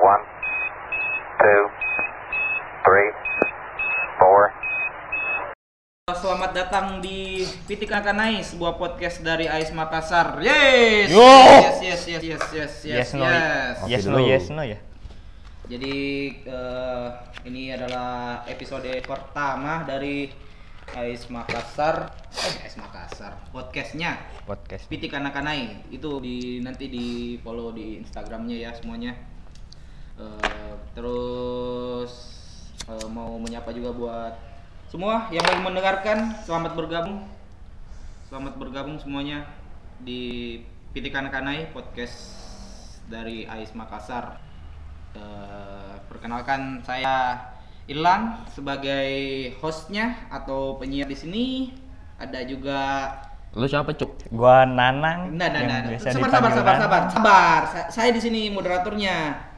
One, two, three, four. Selamat datang di Pitik Akanai, sebuah podcast dari Ais Makassar. Yes! Yo! Yes, yes, yes, yes, yes, yes, Yes, no, yes. yes no yes no ya. Jadi eh, ini adalah episode pertama dari Ais Makassar. Eh, Ais Makassar. Podcastnya Podcast. Pitik Akanai. Itu di nanti di follow di Instagramnya ya semuanya. Eh, terus eh, mau menyapa juga buat semua yang lagi mendengarkan, selamat bergabung. Selamat bergabung semuanya di Pitik Akanai podcast dari Ais Makassar. Eh, perkenalkan saya Ilan sebagai hostnya atau penyiar di sini. Ada juga Lu siapa, Cuk? Gua Nanang. Nah, nah, nah. biasa Sabar, sabar, sabar, sabar, sabar. Sa- Saya di sini moderatornya.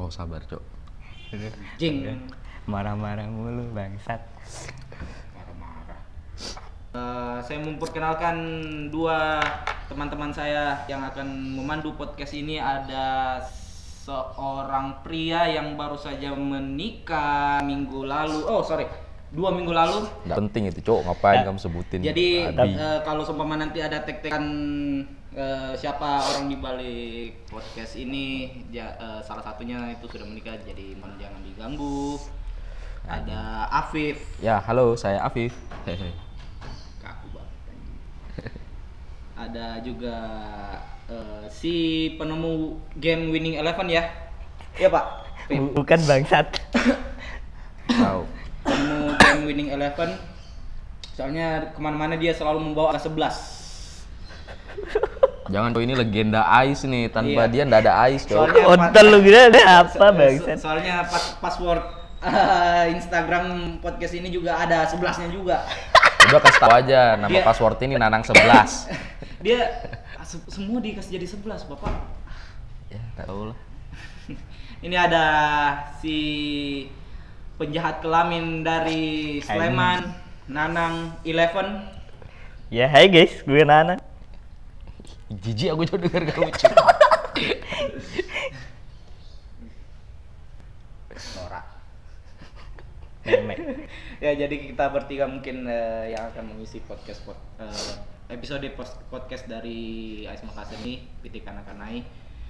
Oh, sabar, Cuk. Jing. Marah-marah mulu bangsat. Marah-marah. Eh, saya memperkenalkan dua teman-teman saya yang akan memandu podcast ini ada seorang pria yang baru saja menikah minggu lalu. Oh, sorry. Dua minggu lalu. Nggak penting itu, Cuk. Ngapain kamu sebutin? Jadi eh, kalau seumpama nanti ada tek-tekan eh, siapa orang di balik podcast ini, ja- eh, salah satunya itu sudah menikah, jadi mohon jangan diganggu. Ada Afif, Ya, halo, saya Afif. Kaku banget. Ada juga eh, si penemu game Winning Eleven ya, iya Pak. Bukan bangsat. Tahu. Penemu game Winning Eleven. Soalnya ke mana-mana dia selalu membawa angka 11 Jangan, Cuk. Ini legenda Ais nih. Iya. Tanpa dia nggak ada Ais, Cuk. Soalnya- Kontol lu gila ada apa So- bangsat? so- soalnya pas password eh, Instagram podcast ini juga ada sebelasnya juga. Udah kasih tahu aja nama Dia- password ini Nanang 11. Dia se- semua dikasih jadi 11, Bapak. ya, tahu lah. Ini ada si penjahat kelamin dari Sleman, Nanang Eleven. Ya, hai guys, gue Nanang. Jijik aku juga denger kamu. Norak. Memek. ya jadi kita bertiga mungkin eh, yang akan mengisi podcast pod- eh, episode podcast dari Ais Makassar ini Pitik Anak-Anai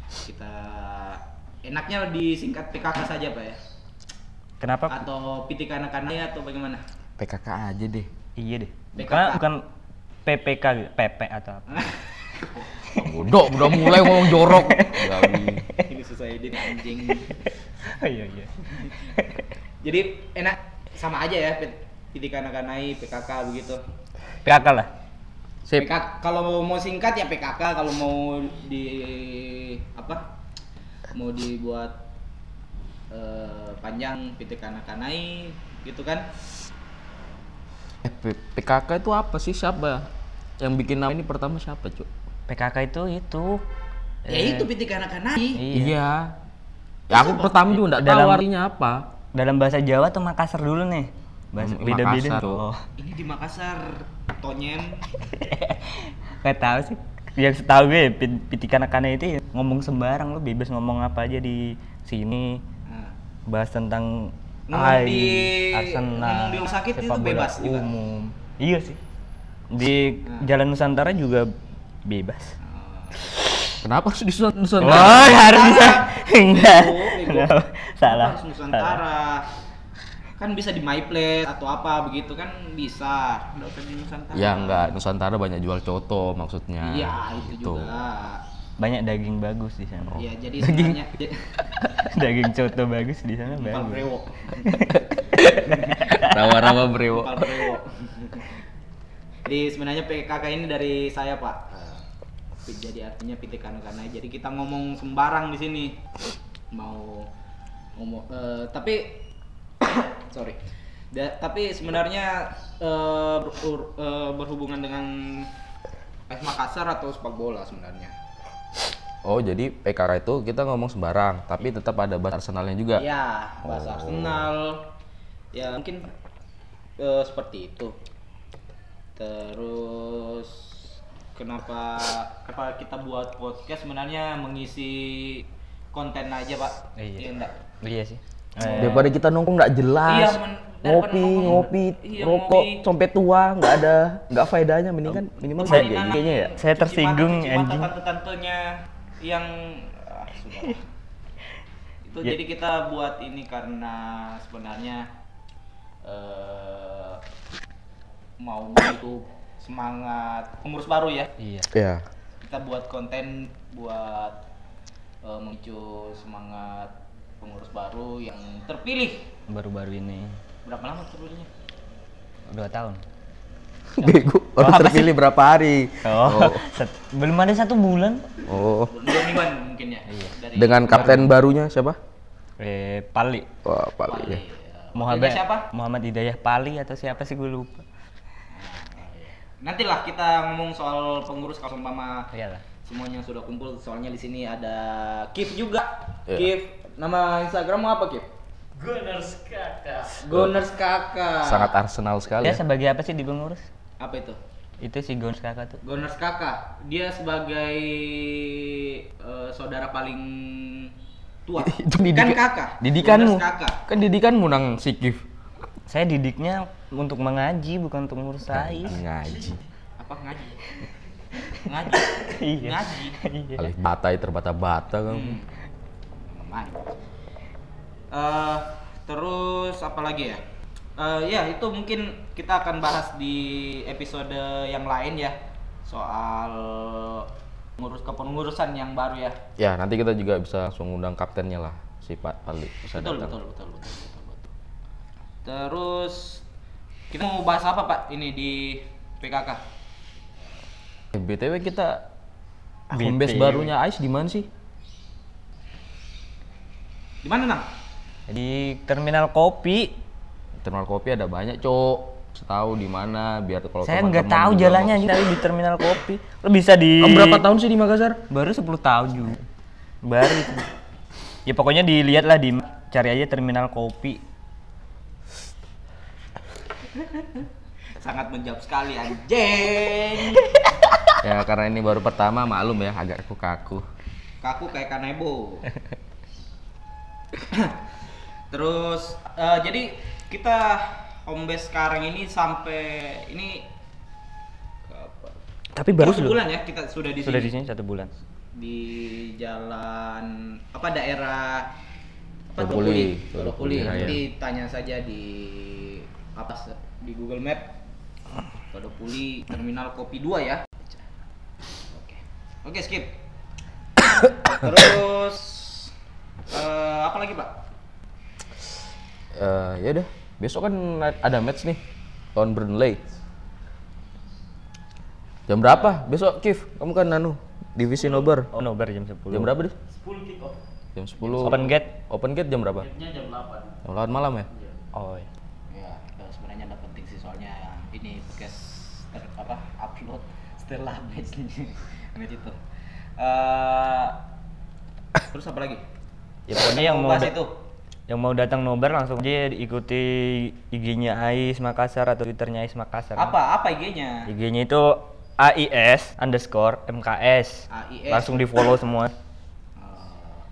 kita enaknya disingkat PKK saja pak ya Kenapa? atau Pitik Anak-Anai atau bagaimana PKK aja deh. Iya deh. PKK. Bukan, bukan PPK, gitu, PP atau apa? Bodoh, udah mulai ngomong jorok. Ini susah edit anjing Oh, iya iya. jadi enak sama aja ya Pitik Anak-Anai PKK begitu PKK lah. Sip. PKK kalau mau singkat ya PKK kalau mau di apa mau dibuat eh, panjang pitik anak-anai gitu kan Eh, PKK itu apa sih? Siapa? Yang bikin nama ini pertama siapa, Cuk? PKK itu itu. ya eh, itu pitik anak-anai Iya. Iya. Ya aku pertama juga enggak tahu Dalam- artinya apa. Dalam bahasa Jawa tuh Makassar dulu nih. Bahasa Hmm, beda-beda. Oh. ini di Makassar tonyem Gak tahu sih. Yang setahu gue pit- pitikan anak itu ya ngomong sembarang lu bebas ngomong apa aja di sini. Bahas tentang Ngomong AI, di- Arsenal, di rumah sakit itu sepak bola bebas juga? umum. Iya sih. Di Nah. Jalan Nusantara juga bebas. Kenapa harus di Nusa- Oh, Nusantara? harus bisa. Enggak. Oh. Enggak. Salah. harus Nusantara kan bisa di my place atau apa begitu kan bisa nggak usah di Nusantara Ya enggak, Nusantara banyak jual coto maksudnya. iya itu Gitu. juga Banyak daging bagus di sana. Iya, jadi sebenarnya daging coto bagus di sana Pal bagus. brewo. Rawa-rawa brewo. Pal brewo. Jadi sebenarnya PKK ini dari saya, Pak. Jadi artinya pitik karena Jadi kita ngomong sembarang di sini. Mau ngomong eh, tapi sorry. Da- tapi sebenarnya eh, ber- eh, berhubungan dengan AS Makassar atau sepak bola sebenarnya. Oh, jadi PKK itu kita ngomong sembarang, tapi tetap ada bahasa Arsenalnya juga. Ya, bahasa Oh. Arsenal. Ya mungkin eh, seperti itu. Terus kenapa kenapa kita buat podcast sebenarnya mengisi konten aja pak Iya. Iya enggak? Iya sih. Eh, Daripada kita nongkrong nggak jelas. Iya, ngopi, nongkrong- ngopi, iya, rokok ngopi. sampai tua nggak ada nggak faedahnya mendingan minimal Saya- kayak gini. kayaknya ya, saya Cuci tersinggung, mata, cuci mata anjing. tante-tantenya yang ah, itu Ya. jadi kita buat ini karena sebenarnya eh mau begitu semangat pengurus baru ya Iya. Ya. kita buat konten buat eh, memicu semangat pengurus baru yang terpilih Baru-baru ini berapa lama terpilihnya dua tahun. Bego. Orang apa terpilih berapa hari? Oh, set- belum ada satu bulan. Oh. dua mingguan mungkin ya dari Dengan kapten barunya siapa? Eh, Pali. Wah, Pak. Pali, Ya. ya. Muhammad Dia siapa Muhammad Hidayah Pali atau siapa sih gue lupa. Nantilah kita ngomong soal pengurus kalau umpama Iyalah. semuanya sudah kumpul. Soalnya di sini ada Kif juga. Iya. Kif, nama Instagram apa Kif? Gunners Kakak. Gunners Kakak. Sangat Arsenal sekali. Dia Ya. sebagai apa sih di pengurus? Apa itu? Itu si Gons kakak tuh. Gunners Kakak. Dia sebagai eh, saudara paling tua. Itu kan didik- kakak. Didikanmu. Gunners Kakak. Kan didikanmu nang sikif. Saya didiknya untuk mengaji bukan untuk ngurus saya. Ngaji. Apa ngaji? ngaji. Iya. Ngaji. Iya. Kali batai terbata-bata kamu. Hmm. Main. Eh, terus apa lagi ya? Eh, ya itu mungkin kita akan bahas di episode yang lain ya soal ngurus kepengurusan yang baru ya. Ya, nanti kita juga bisa langsung undang kaptennya lah si Pak Pali bisa Betul, datang. betul, betul, betul, betul, betul. Terus kita mau bahas apa Pak ini di PKK? Eh, BTW kita BTW. home base barunya Ais di mana sih? Di mana Nang? Di terminal kopi. Terminal kopi ada banyak, Cok. Setahu di mana biar kalau saya nggak tahu jalannya aja tapi di terminal kopi. Lo bisa di Kamu berapa tahun sih di Makassar? Baru 10 tahun juga. Baru itu. Ya pokoknya dilihat lah di cari aja terminal kopi. Sangat menjawab sekali anjing. ya karena ini baru pertama maklum ya agak kaku-kaku. Kaku kayak kanebo. Terus eh, jadi kita home base sekarang ini sampai ini Tapi baru satu bulan ya kita sudah di sudah sini. di sini satu bulan. di jalan apa daerah apa Todopuli. Raya. Nanti tanya saja di apa di Google Map Todopuli Terminal Kopi 2 ya. Oke. Oke, skip. Terus eh, apa lagi, Pak? Eh ya udah, besok kan ada match nih lawan Burnley. Jam berapa? Besok Kif, kamu kan nanu divisi nobar. Oh, nobar jam 10. Jam berapa deh? 10 kick off. Jam 10. Open gate. Open gate jam berapa? jam 8. Jam 8 malam ya? Oh, iya. Ya, sebenarnya ada penting sih soalnya ini podcast ter, apa upload setelah match nih. match itu. Eh, terus apa lagi? Ya pokoknya yang mau itu. yang mau datang nobar langsung aja ikuti IG-nya Ais Makassar atau Twitternya Ais Makassar. Apa apa IG-nya? IG-nya itu AIS underscore MKS. AIS. Langsung di follow semua. Oh,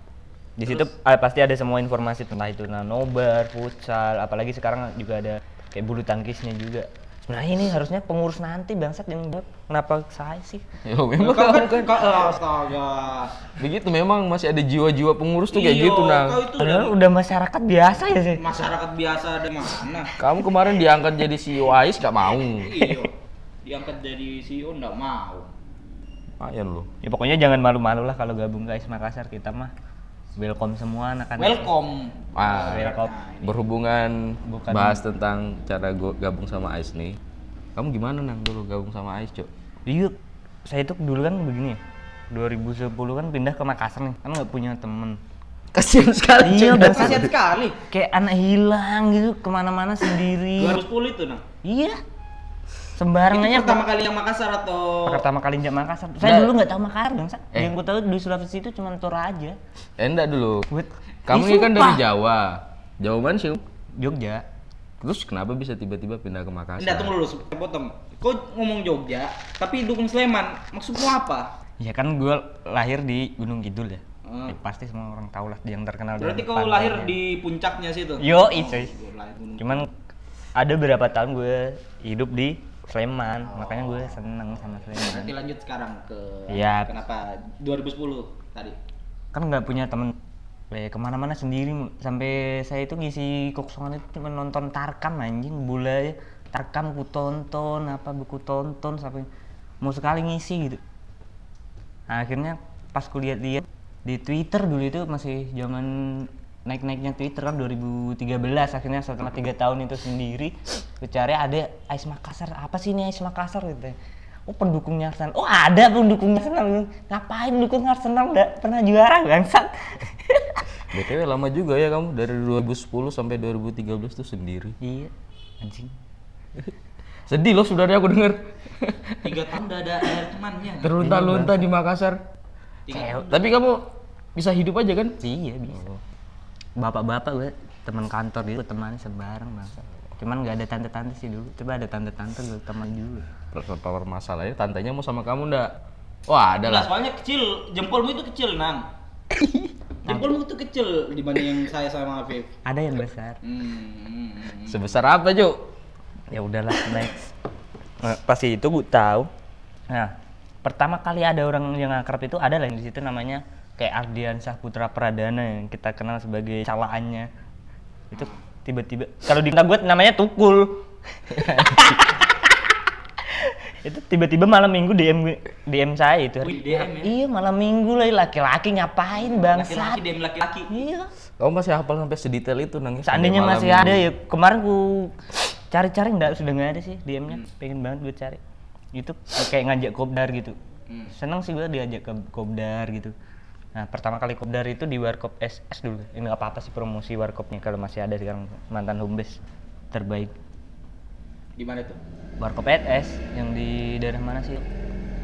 Di situ ah, pasti ada semua informasi tentang itu nah, nobar, futsal, apalagi sekarang juga ada kayak bulu tangkisnya juga. Sebenarnya ini harusnya pengurus nanti bangsat yang jawab. Kenapa saya sih? Ya memang kau kan, kan. kau, astaga. Begitu memang masih ada jiwa-jiwa pengurus tuh kayak Iyo, gitu nah. Padahal udah udah masyarakat biasa ya sih. masyarakat biasa ada mana? Kamu kemarin diangkat jadi CEO Ais gak mau. Iyo. Diangkat jadi CEO enggak mau. Lumayan lu. Ya pokoknya jangan malu-malu lah kalau gabung guys Makassar kita mah welcome semua anak-anak. Welcome. Ah, welcome. Berhubungan Bukan- bahas tentang cara gua gabung sama Ais nih. Kamu gimana nang dulu gabung sama Ais, Cok? Iya, saya itu dulu kan begini ya. 2010 kan pindah ke Makassar nih, kan nggak punya temen. Kasian sekali. Iya, bangsat. Kasihan sekali. Kayak anak hilang gitu, ke mana-mana sendiri. 2010 itu, Nang. Iya. Itu Sembarangannya pertama kali yang Makassar atau pertama kali injak Makassar. Saya Nah. dulu nggak tahu Makassar, bangsat. Eh. Yang ku tahu di Sulawesi itu cuma Toraja. Eh, enggak dulu. Buat Kamu ini kan dari. Jawa. Jawa mana sih? Jogja. Terus kenapa bisa tiba-tiba pindah ke Makassar? Enggak, tunggu dulu, potong. Kau ngomong Jogja, tapi dukung Sleman. Maksudmu apa? Ya kan gue lahir di Gunung Kidul ya. Hmm. Ya, pasti semua orang tahu lah yang terkenal Berarti kau lahir di puncaknya situ? Yo, itu. Gunung. Cuman ada beberapa tahun gue hidup di Sleman, makanya gue seneng sama Sleman. Nanti lanjut sekarang ke Iya. kenapa 2010 tadi. Kan nggak punya temen eh, ke mana-mana sendiri sampai saya itu ngisi kekosongan itu cuma nonton Tarkam anjing bola. Tarkam ku tonton apa buku tonton sampai mau sekali ngisi gitu. Nah, akhirnya pas kulihat-lihat di Twitter dulu itu masih zaman naik-naiknya Twitter kan 2013 akhirnya setelah tiga tahun itu sendiri cari ada Ais Makassar apa sih ini Ais Makassar gitu oh pendukungnya Arsenal oh ada pendukungnya Arsenal ngapain dukung Arsenal nggak pernah juara bangsat BTW lama juga ya kamu dari 2010 sampai 2013 tuh sendiri. iya anjing Sedih loh sebenarnya aku denger. Tiga tahun udah ada air temannya. Terlunta-lunta di Makassar. Tapi kamu bisa hidup aja kan? iya bisa bapak-bapak gue teman kantor itu teman sebarang bangsa cuman nggak ada tante-tante sih dulu coba ada tante-tante gue teman dulu Power masalahnya tantenya mau sama kamu ndak? Wah, ada Lah, soalnya kecil, jempolmu itu kecil, Nang. jempolmu itu kecil dibanding yang saya sama Afif. ada yang besar Hmm, hmm, hmm. Sebesar apa, Cuk? ya udahlah next nah, pasti itu gue tahu nah pertama kali ada orang yang akrab itu ada lah yang di situ namanya kayak Ardian Putra Pradana yang kita kenal sebagai calaannya itu tiba-tiba kalau di gue namanya Tukul itu tiba-tiba malam minggu DM DM saya itu Wih, DM ya? iya malam minggu lah laki-laki ngapain Laki-laki bangsat dem laki-laki. iya Kamu masih hafal sampai sedetail itu nangis. Seandainya masih ada ya kemarin ku cari-cari nggak sudah nggak ada sih DM-nya. Pengen banget gue cari. Itu kayak ngajak kopdar gitu. Hmm. Seneng sih gue diajak ke kopdar gitu. Nah pertama kali kopdar itu di warkop SS dulu. Ini nggak apa-apa sih promosi warkopnya kalau masih ada sekarang mantan homebase terbaik. Di mana tuh? Warkop SS yang di daerah mana sih?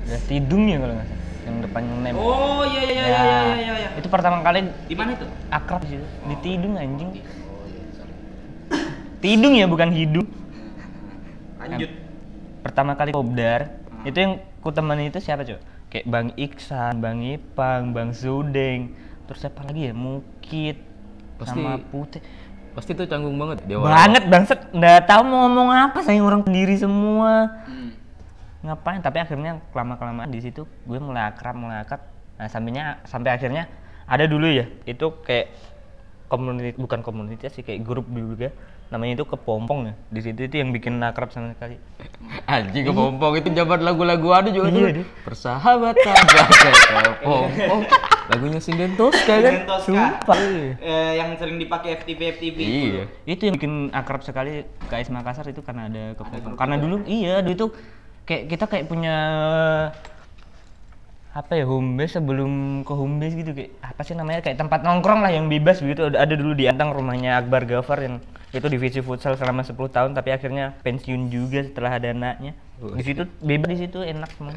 Daerah Tidung ya kalau nggak salah. Yang depannya nem. Oh, iya iya iya iya iya iya. iya. Itu pertama kali Di mana itu? akrab sih di Tidung anjing. Oh, iya. Tidung ya bukan hidung. Lanjut. pertama kali kopdar itu yang ku temani itu siapa cok kayak bang Iksan bang Ipang bang Zudeng. Terus siapa lagi ya? Mukit Pasti- sama Putih Pasti itu canggung banget dia. banget bangset nggak tahu mau ngomong apa saya orang sendiri semua. Hmm. ngapain? Tapi akhirnya lama kelamaan di situ gue mulai akrab mulai akrab. Nah sampainya sampai akhirnya ada dulu ya. Itu kayak komunitas bukan komunitas sih kayak grup juga namanya itu kepompong ya di situ itu yang bikin akrab sama sekali Anjing kepompong itu jabat lagu-lagu ada juga Iya, dulu. deh. Persahabatan kepompong. Lagunya Sinden Tosca kan? Sumpah. Eh, yang sering dipakai FTV FTV. Iya. itu yang bikin akrab sekali KS Makassar itu karena ada kepompong karena dulu iya dulu itu kayak kita kayak punya apa ya home base sebelum ke home base gitu kayak apa sih namanya kayak tempat nongkrong lah yang bebas gitu ada, ada dulu di Antang rumahnya Akbar Gafar yang itu divisi futsal selama 10 tahun tapi akhirnya pensiun juga setelah ada anaknya di situ bebas di situ enak semua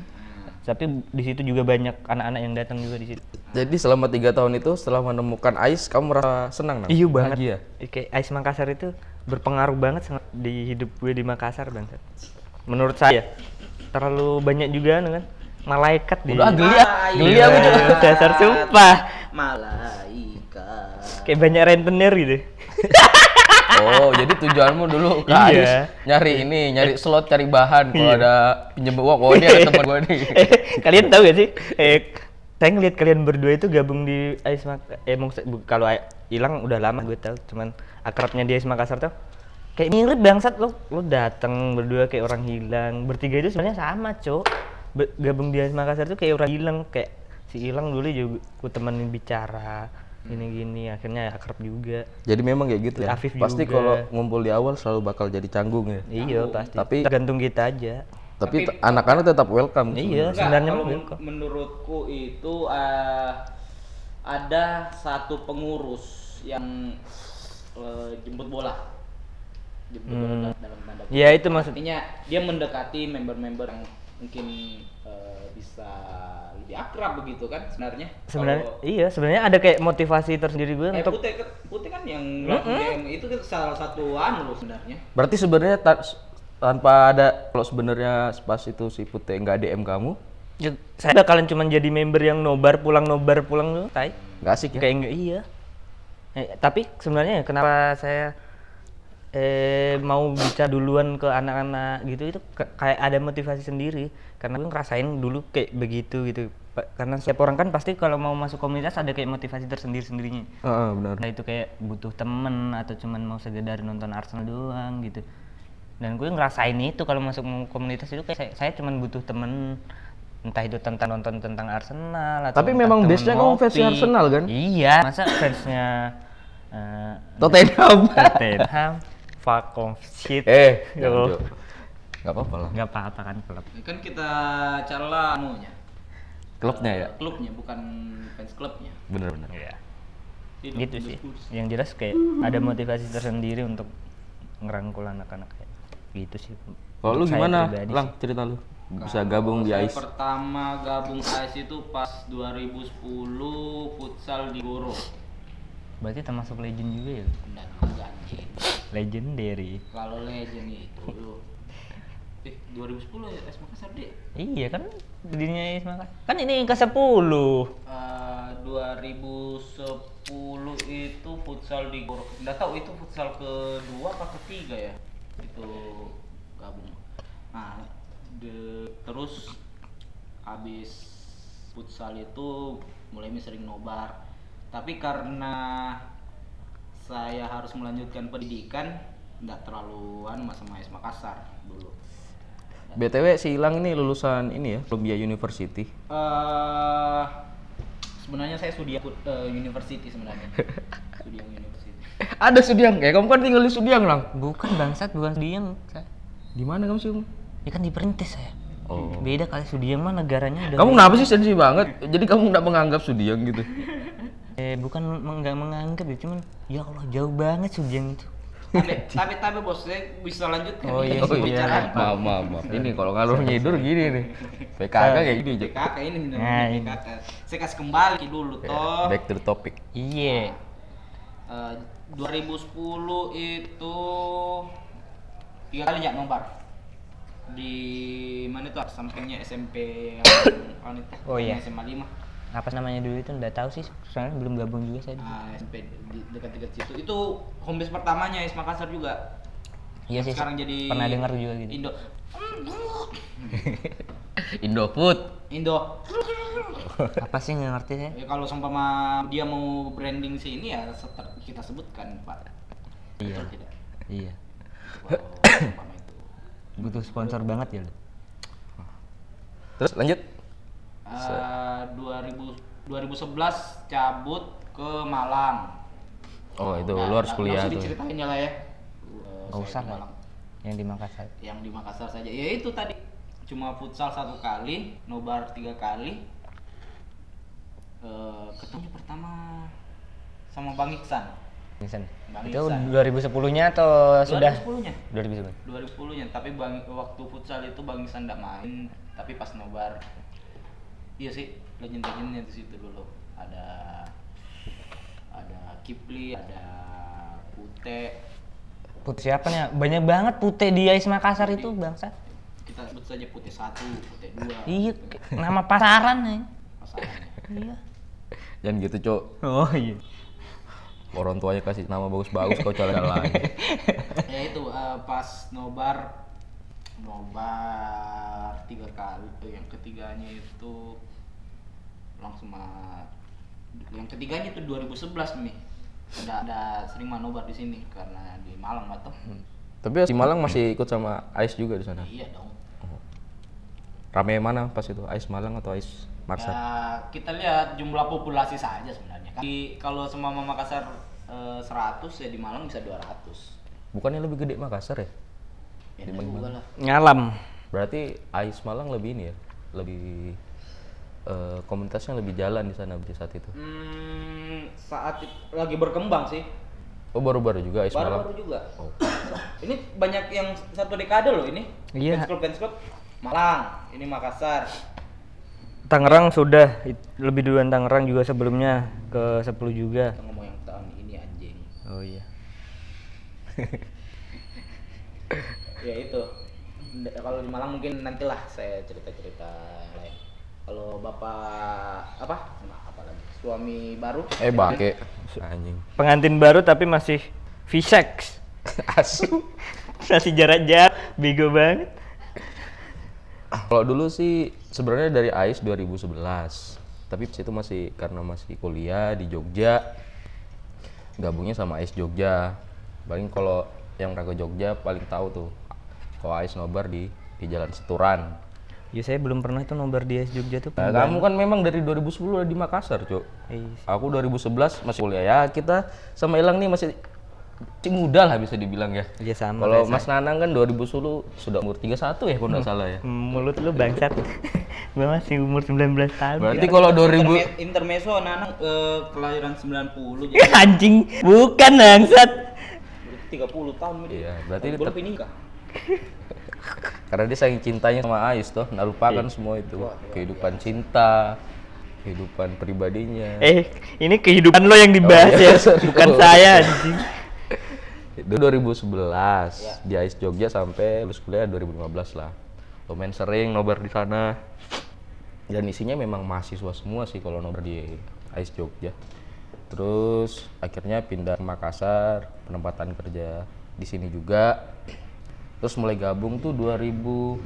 tapi di situ juga banyak anak-anak yang datang juga di situ Jadi selama tiga tahun itu setelah menemukan Ais, kamu merasa senang Nam? Iya banget. Bahagia? Kayak Ais Makassar itu berpengaruh banget di hidup gue di Makassar banget. Menurut saya terlalu banyak juga kan malaikat di Udah geli ah, geli aku juga. dasar sumpah. Malaikat. Kayak banyak rentenir gitu. Oh, jadi tujuanmu dulu ke Iya. Nyari ini, nyari slot, cari bahan kalau Iya. ada pinjem uang. Oh, ini ada teman gua nih. Eh, kalian tahu gak sih? Eh, saya ngeliat kalian berdua itu gabung di Ais Makassar. Eh, kalau hilang udah lama gue tahu, cuman akrabnya di Ais Makassar tuh kayak mirip bangsat lo lo datang berdua kayak orang hilang bertiga itu sebenarnya sama cok gabung di Makassar tuh kayak orang hilang kayak si hilang dulu juga ku temenin bicara gini gini akhirnya akrab juga Jadi memang kayak gitu ya. Afif Pasti juga. kalau ngumpul di awal selalu bakal jadi canggung ya. iya pasti Tapi- tergantung kita aja Tapi anak-anak tetap welcome. iya Enggak, sebenarnya kalau mah men- welcome. menurutku itu eh, ada satu pengurus yang eh, jemput bola. Jemput bola Hmm. dalam- dalam tanda Ya, itu maksud- Artinya dia mendekati member-member yang mungkin eh, bisa lebih akrab begitu kan sebenarnya. sebenarnya Kalau- iya sebenarnya ada kayak motivasi tersendiri gue Eh, untuk putih, kan- putih kan yang langsung DM itu kan salah satu anu loh sebenarnya. Berarti sebenarnya ta- tanpa ada kalau sebenarnya pas itu si Putih nggak DM kamu, Ya, saya bakalan cuman jadi member yang nobar pulang nobar pulang tuh, tai. Gak asik ya? Kayak enggak iya. Eh, tapi sebenarnya kenapa saya eh mau bicara duluan ke anak-anak gitu itu kayak ada motivasi sendiri karena gue ngerasain dulu kayak begitu gitu karena setiap orang kan pasti kalau mau masuk komunitas ada kayak motivasi tersendiri sendirinya Heeh, benar. Nah itu kayak butuh temen atau cuman mau sekedar nonton Arsenal doang gitu. Dan gue ngerasain itu kalau masuk komunitas itu kayak saya, saya cuman butuh temen entah itu tentang nonton tentang Arsenal atau Tapi memang base-nya kamu fansnya. Arsenal, kan? Iya. Masa fansnya eh, Tottenham. Tottenham, fuck off shit. eh, Yo. jangan, Jo. Gak apa-apa lah. Nggak apa-apa kan klub. Kan kita cala anunya. Klubnya ya? Klubnya bukan fans klubnya. Bener-bener. Iya. Hidup Gitu sih. Yang jelas kayak ada motivasi tersendiri untuk ngerangkul anak-anak kayak gitu sih. Kalau lu gimana, Lang? Cerita lu. Bisa gabung di ICE. pertama gabung AIS itu pas 2010 futsal di Goro. Berarti termasuk legend juga ya? Enggak anjing. Legendary. Kalau legend itu eh 2010 ya AS Makassar deh. Iya kan berdirinya Isma kan. Kan ini ke 10. Eh, 2010 itu futsal di Goro. Enggak tahu itu futsal kedua apa ketiga ya. Itu gabung. Nah, de- terus habis futsal itu mulai sering nobar. Tapi karena saya harus melanjutkan pendidikan, enggak terlalu anu sama AS Makassar dulu. BTW si Ilang ini lulusan ini ya, Columbia University. eh sebenarnya saya studi uh, university sebenarnya. studi university. Ada Sudiang, ya kamu kan tinggal di Sudiang, Lang. Bukan bangsat, bukan Sudiang. Saya. Di mana kamu sih? Ya kan diperintis saya. Oh. Beda kali Sudiang mah negaranya udah Kamu kenapa sih sensi banget? Jadi kamu nggak menganggap Sudiang gitu? Eh bukan nggak menganggap ya cuman ya Allah jauh banget Sudiang itu. tapi, tapi tapi bos saya bisa lanjutkan Oh, ini iya, pembicaraan. iya. maaf, maaf, maaf. Ini kalau ngalur ngidur gini nih. PKK kayak gini aja. PKK ini benar Nah. PKK. Saya kasih kembali dulu toh. Back to the topic. Iya. Eh, 2010 itu tiga kali ya nobar di mana tuh sampingnya SMP yang itu, Oh, iya. SMA 5 Apa namanya dulu itu nggak tahu sih. Soalnya belum gabung juga saya. Ah, SMP dekat-dekat situ. Itu home base pertamanya Is Makassar juga. Iya sih. Sekarang jadi pernah dengar juga gitu. Indo. Indofood. Indo. Apa sih nggak ngerti saya? Ya, kalau seumpama dia mau branding sini ya seter- kita sebutkan Pak. Iya. Betul tidak? Iya. Itu. Butuh sponsor banget ya lo. Terus lanjut. Eh, 2000 2011 cabut ke Malang. Oh, itu Nah, lu harus nggak- kuliah tuh. diceritain ya lah ya. Eh, saya usah lah. Yang di Makassar. Yang di Makassar saja. Ya itu tadi cuma futsal satu kali, nobar tiga kali. Eh, ketemu pertama sama Bang Iksan. Nisan. Bang Itu Iksan. 2010-nya atau sudah? 2010-nya. 2010. 2010-nya, tapi bang waktu futsal itu Bang Iksan enggak main, tapi pas nobar iya sih legend-legendnya di situ dulu. Ada ada Kipli, ada Pute. Putih siapa nih? Banyak banget putih di Ais Makassar itu bangsa. Kita sebut saja Pute satu, Pute dua. Iya, nama pasaran nih. pasangannya. Iya. Jangan gitu, Cok. Oh iya. Orang tuanya kasih nama bagus-bagus kau cara lain. ya itu eh, pas nobar nobar tiga kali tuh yang ketiganya itu langsung ma- yang ketiganya itu 2011 nih ada ada sering manobar di sini karena di Malang atau Tapi si Malang masih ikut sama Ais juga di sana. iya dong Rame mana pas itu? Ais Malang atau Ais Makassar? ya kita lihat jumlah populasi saja sebenarnya di kalau semua Makassar eh, 100 ya di Malang bisa 200 Bukannya lebih gede Makassar ya? Ya enggak juga lah Ngalam. Berarti Ais Malang lebih ini ya? Lebih eh, komunitasnya lebih jalan di sana di saat itu. hmm, saat lagi berkembang sih Oh baru-baru juga Ais Malang. baru-baru juga Oh. ini banyak yang satu dekade loh ini Iya. fans club fans club Malang ini Makassar Tangerang sudah lebih duluan Tangerang juga sebelumnya ke 10 juga. kita ngomong yang tahun ini anjing Oh iya. ya itu kalau di Malang mungkin nantilah saya cerita cerita lain kalau bapak apa nah, apa lagi suami baru Eh bake. Anjing. Pengantin baru tapi masih V-sex. Asu. masih jarak jarak, bego banget. Kalau dulu sih sebenarnya dari AIS 2011. Tapi itu masih karena masih kuliah di Jogja. Gabungnya sama AIS Jogja. Paling kalau yang raga Jogja paling tahu tuh. Kalau AIS nobar di di Jalan Seturan. Ya saya belum pernah tuh nobar di AS Jogja tuh. Nah, kamu kan memang dari 2010 udah di Makassar, Cuk. Iya Aku 2011 masih kuliah ya. Kita sama Ilang nih masih muda lah bisa dibilang ya. Iya sama. Kalau Mas Nanang kan 2010 sudah umur 31 ya kalau nggak salah ya. saya. mulut lu bangsat. Gua masih umur 19 tahun. Berarti kalau 2000 Interme- intermezzo Nanang eh, kelahiran 90 jadi Anjing, bukan bangsat. berarti 30 tahun ini. Iya, berarti Tahun dia belum tet- nikah. Karena dia saking cintanya sama Ais toh, nggak lupakan semua itu. Kehidupan cinta, kehidupan pribadinya. Eh, ini kehidupan lo yang dibahas Oh, iya, ya, sorry. bukan Oh. saya anjing. Itu 2011 di AIS Jogja sampai lulus kuliah 2015 lah. Lumayan sering nobar di sana. Dan isinya memang mahasiswa semua sih kalau nobar di AIS Jogja. Terus akhirnya pindah ke Makassar, penempatan kerja di sini juga. Terus mulai gabung tuh 2016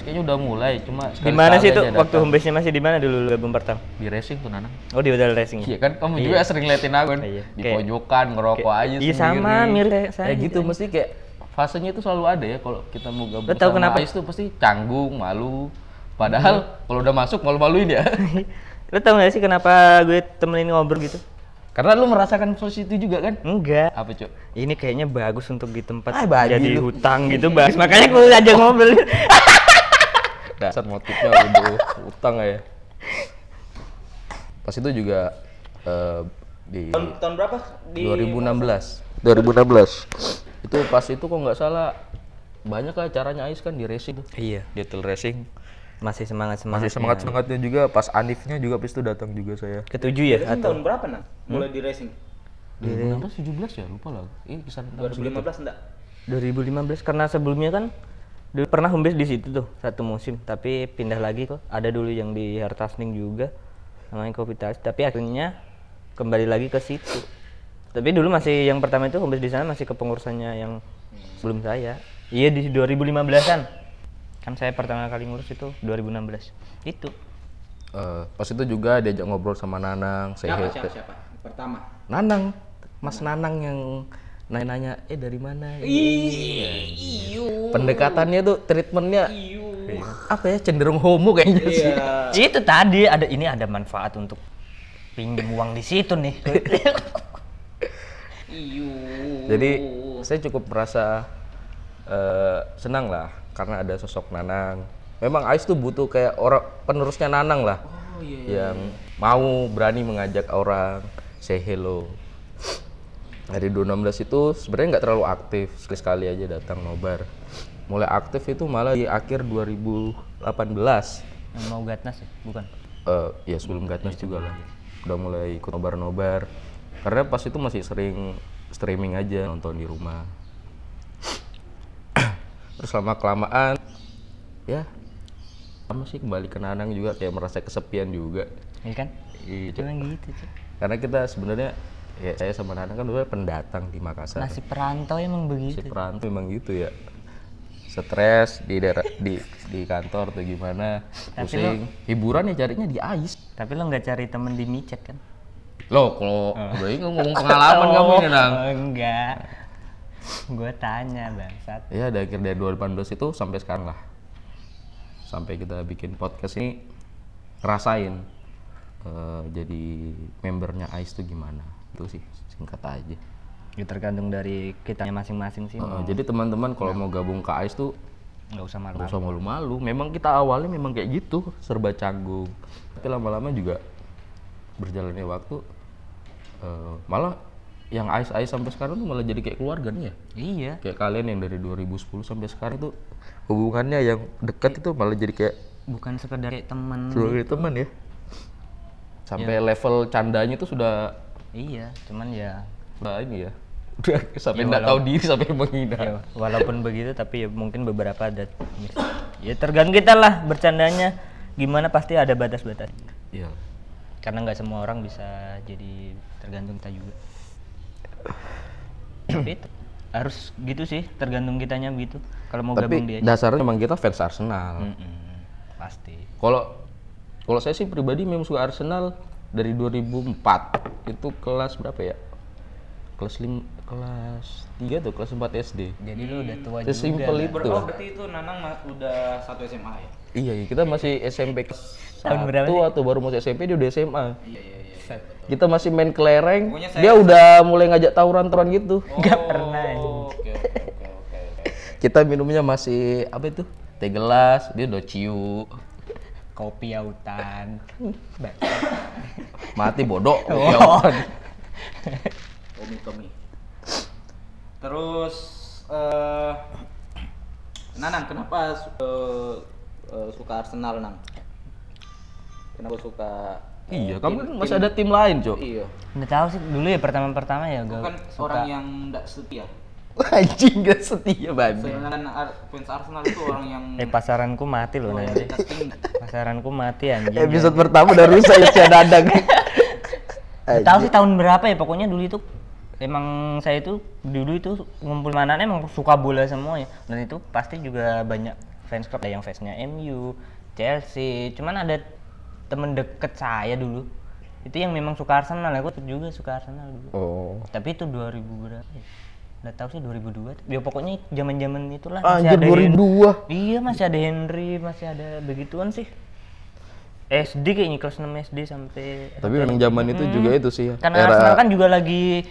kayaknya udah mulai, cuma Di mana sih aja waktu home base-nya masih di mana dulu lu gabung pertama? di racing tuh Nanang. Oh, di Hotel Racing. Iya kan kamu juga sering liatin aku kan Iya. di Kayak- pojokan ngerokok kayak- aja iya, sendiri. sama, mirip kayak saya Kayak gitu gitu. mesti kayak fasenya itu selalu ada ya kalau kita mau gabung Lo tahu sama kenapa? Ais tuh pasti canggung, malu. Padahal kalau udah masuk malu-maluin ya. Lo tau gak sih kenapa gue temenin ngobrol gitu? Karena lu merasakan posisi itu juga kan? Enggak. Apa, Cuk? Ini kayaknya bagus untuk di tempat Ah, jadi lu. hutang gitu, bagus. Makanya gue aja ngobrol. Dasar motifnya udah utang ya. Pas itu juga eh, di Tahun, tahun berapa di 2016 2016 itu pas itu kok nggak salah banyak lah caranya Ais kan di racing tuh iya, detail racing masih semangat semangat. masih semangat semangatnya juga. Pas Anifnya juga pas itu datang juga saya. Ketujuh ya? Atau tahun berapa nang? Mulai di racing. 2016 17 ya? Lupa lah. Ini kisaran tahun segitu. 2015 enggak? 2015 karena sebelumnya kan dulu pernah home base di situ tuh satu musim. Tapi pindah lagi kok. Ada dulu yang di Hartasning juga namanya Kopi Tas tapi akhirnya kembali lagi ke situ. Tapi dulu masih yang pertama itu home base di sana masih kepengurusannya yang sebelum saya. Iya di 2015an kan saya pertama kali ngurus itu 2016 itu Eh, pas itu juga diajak ngobrol sama Nanang saya Siapa siapa siapa? Pertama. Nanang Mas Nanang yang nanya-nanya eh dari mana Iyo. pendekatannya tuh treatmentnya Iyo. apa ya cenderung homo kayaknya sih Iya. itu tadi ada ini ada manfaat untuk pinjam uang di situ nih Iyo. Jadi saya cukup merasa eh, senang lah karena ada sosok Nanang. Memang Ais tuh butuh kayak orang penerusnya Nanang lah, Oh iya. yang mau berani mengajak orang say hello. Dari 2016 itu sebenarnya nggak terlalu aktif, sekali-sekali aja datang nobar. Mulai aktif itu malah di akhir 2018. Yang mau gatnas ya bukan Eh, ya sebelum Gatnas juga lah. Udah mulai ikut nobar-nobar. Karena pas itu masih sering streaming aja nonton di rumah. Terus lama kelamaan ya sama sih kembali ke Nanang juga kayak merasa kesepian juga. Iya kan Iya, gitu Cuk. Karena kita sebenarnya ya saya sama Nanang kan dulu pendatang di Makassar. nasib perantau emang Si begitu perantau memang gitu ya. Stres di daerah di di kantor tuh gimana, pusing. Hiburan ya carinya di AIS. tapi lo nggak cari temen di micet kan Loh, kalau ini ngomong pengalaman kamu ini, Nang. oh, enggak gue tanya bangsat Ya, dari akhir dari 2018 itu sampai sekarang lah. Sampai kita bikin podcast ini ngerasain eh, jadi membernya ICE itu gimana. Itu sih singkat aja. ya tergantung dari kitanya masing-masing sih Eh, jadi teman-teman kalau mau gabung ke ICE tuh nggak usah malu nggak usah malu-malu. Memang kita awalnya memang kayak gitu, serba canggung. Tapi lama-lama juga berjalannya waktu eh, malah yang ICE ICE sampai sekarang tuh malah jadi kayak keluarga nih ya. iya kayak kalian yang dari 2010 sampai sekarang tuh hubungannya yang dekat itu malah jadi kayak bukan sekedar kayak temen sebagai teman ya sampai level candanya tuh sudah iya cuman ya sudah ini ya udah sampai nggak tahu diri sampai menghina ya, walaupun begitu tapi ya mungkin beberapa ada ya tergantung kita lah bercandanya gimana pasti ada batas-batas. Iya. Karena nggak semua orang bisa jadi tergantung kita juga. Tapi itu harus gitu sih, tergantung kitanya gitu. Kalau mau Tapi gabung dia. dasarnya memang kita fans Arsenal. Mm-mm, pasti. Kalau kalau saya sih pribadi memang suka Arsenal dari 2004. Itu kelas berapa ya? Kelas lim, kelas 3 tuh, kelas 4 SD. Jadi lu udah tua juga. Sesimpel dah. itu. Ber- oh, berarti itu Nanang udah satu SMA ya? Iya, iya, kita masih SMP kelas Tahun berapa satu atau baru masuk SMP dia udah SMA. Iya, iya, iya. Kita masih main kelereng. Dia udah mulai ngajak tawuran-tawuran gitu. Pernah. Oh, Oke, oke, oke, oke, oke. Kita minumnya masih apa itu? Teh gelas, dia udah ciu. Kopi autan. Mati bodoh. Oh. Ya, Tommy Tommy. Terus eh Nanang kenapa eh, eh, suka Arsenal Nang? Kenapa suka Iya, kamu tim- kan masih tim- ada tim lain, Cok. Iya. Nggak tahu sih dulu ya pertama-pertama ya gak kan orang yang tidak setia. Anjing gak setia babi. Sedangkan Ar- fans Arsenal itu orang yang Eh pasaranku mati loh nanti. loyalitas tinggi. Pasaranku mati anjing. Episode pertama udah rusak ya dadang. Tahu sih tahun berapa ya pokoknya dulu itu emang saya itu dulu itu ngumpul mana emang suka bola semua ya dan itu pasti juga banyak fans club ada yang fansnya MU Chelsea cuman ada temen deket saya dulu itu yang memang suka Arsenal aku juga suka Arsenal dulu Oh. tapi itu 2000 berapa ya nggak tahu sih 2002 ya pokoknya zaman zaman itulah Anjir Hen- 2002. iya masih ada Henry masih ada begituan sih SD kayaknya kelas 6 SD sampai Tapi memang zaman itu juga itu sih. karena Arsenal kan juga lagi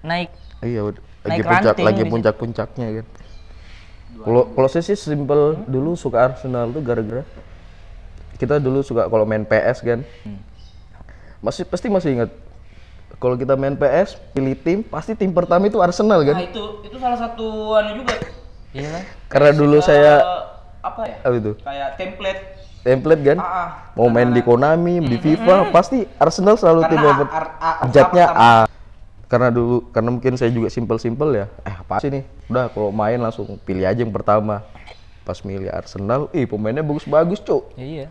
naik Iya, lagi naik puncak ranting lagi gitu. puncak-puncaknya kan. Kalau kalau saya sih simple dulu suka Arsenal tuh gara-gara kita dulu suka kalau main PS kan. Masih pasti masih ingat kalau kita main PS pilih tim pasti tim pertama itu Arsenal Nah, kan. itu itu salah satu anu juga. iya kan Karena dulu saya apa ya? apa itu? Kayak template Template kan. Ah, ah. Mau main di Konami, di FIFA, pasti Arsenal selalu tim yang A- per- A- A- Jatnya. A. Karena dulu karena mungkin saya juga simpel-simpel ya. Eh apa sih nih? Udah kalau main langsung pilih aja yang pertama. Pas milih Arsenal, ih pemainnya bagus-bagus, Cuk. Ya, iya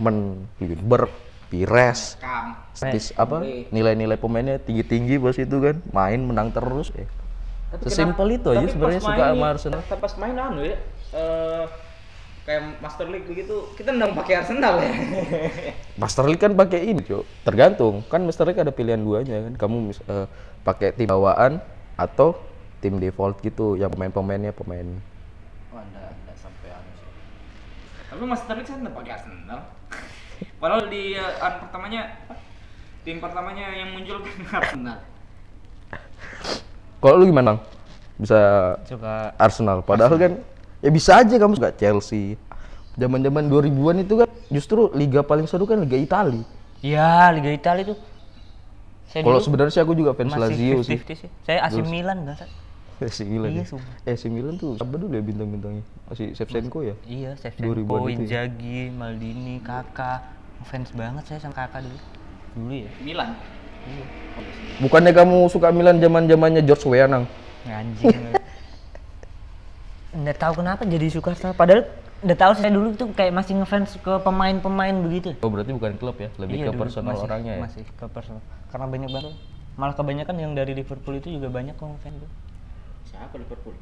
Men, Ljungberg, Pires, Kam. Stis, apa nilai-nilai pemainnya tinggi-tinggi pas itu kan main menang terus eh. sesimpel itu aja Tapi sebenarnya suka main- sama Arsenal Pas, pas main anu ya. eh, kayak Master League begitu, kita nendang pakai Arsenal ya. Master League kan pakai ini, Cuk. Tergantung. Kan Master League ada pilihan duanya kan. Kamu mis- eh, pakai tim bawaan atau tim default gitu yang pemain-pemainnya pemain. Wah, enggak, enggak sampai anu sih. Tapi Master League saya pakai Arsenal. Padahal di anu pertamanya tim pertamanya yang muncul kan Arsenal. Kalau lu gimana, Bang? Bisa suka Arsenal. Padahal kan ya bisa aja kamu suka Chelsea. Zaman-zaman 2000-an itu kan justru liga paling seru kan Liga Italia. ya Liga Italia tuh saya Kalau sebenarnya sih aku juga fans Lazio masih sih. 50-50 sih saya AC Milan enggak AC Milan. Iya, ya. sumpah. Eh, AC Milan tuh apa dulu ya bintang-bintangnya? Masih Shevchenko ya? iya 2000-an Shevchenko, itu ya. Inzaghi, Maldini, Kakak fans banget saya sama Kakak dulu dulu ya Milan. Bukannya kamu suka Milan zaman-zamannya George Weah, Nang? anjing nggak tahu kenapa jadi suka Arsenal padahal udah tahu saya dulu tuh kayak masih ngefans ke pemain-pemain begitu Oh, berarti bukan klub ya, lebih Iya, ke personal masih- orangnya ya. masih ke personal karena banyak banget malah kebanyakan yang dari Liverpool itu juga banyak kok ngefans tuh Siapa Liverpool?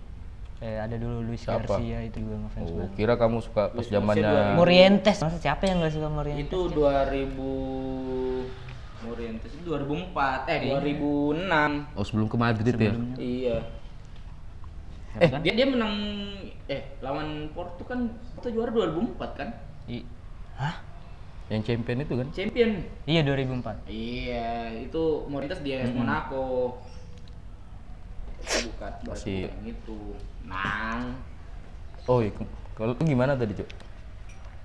kayak ada dulu Luis Siapa? Garcia itu juga ngefans Oh, banget kira kamu suka pas zamannya Morientes masa siapa yang nggak suka Morientes Itu 2000 Morientes itu 2004, eh 2006. Oh, sebelum ke Madrid ya? Iya. Eh, dia dia menang eh lawan Porto kan Porto juara 2004 kan? I- Hah? Yang champion itu kan? Champion. Iya 2004 Iya, itu Morientes di AS Monaco. Bukan Masih- yang itu. Nang. Oh, iya. Kalau lu gimana tadi, Cuk?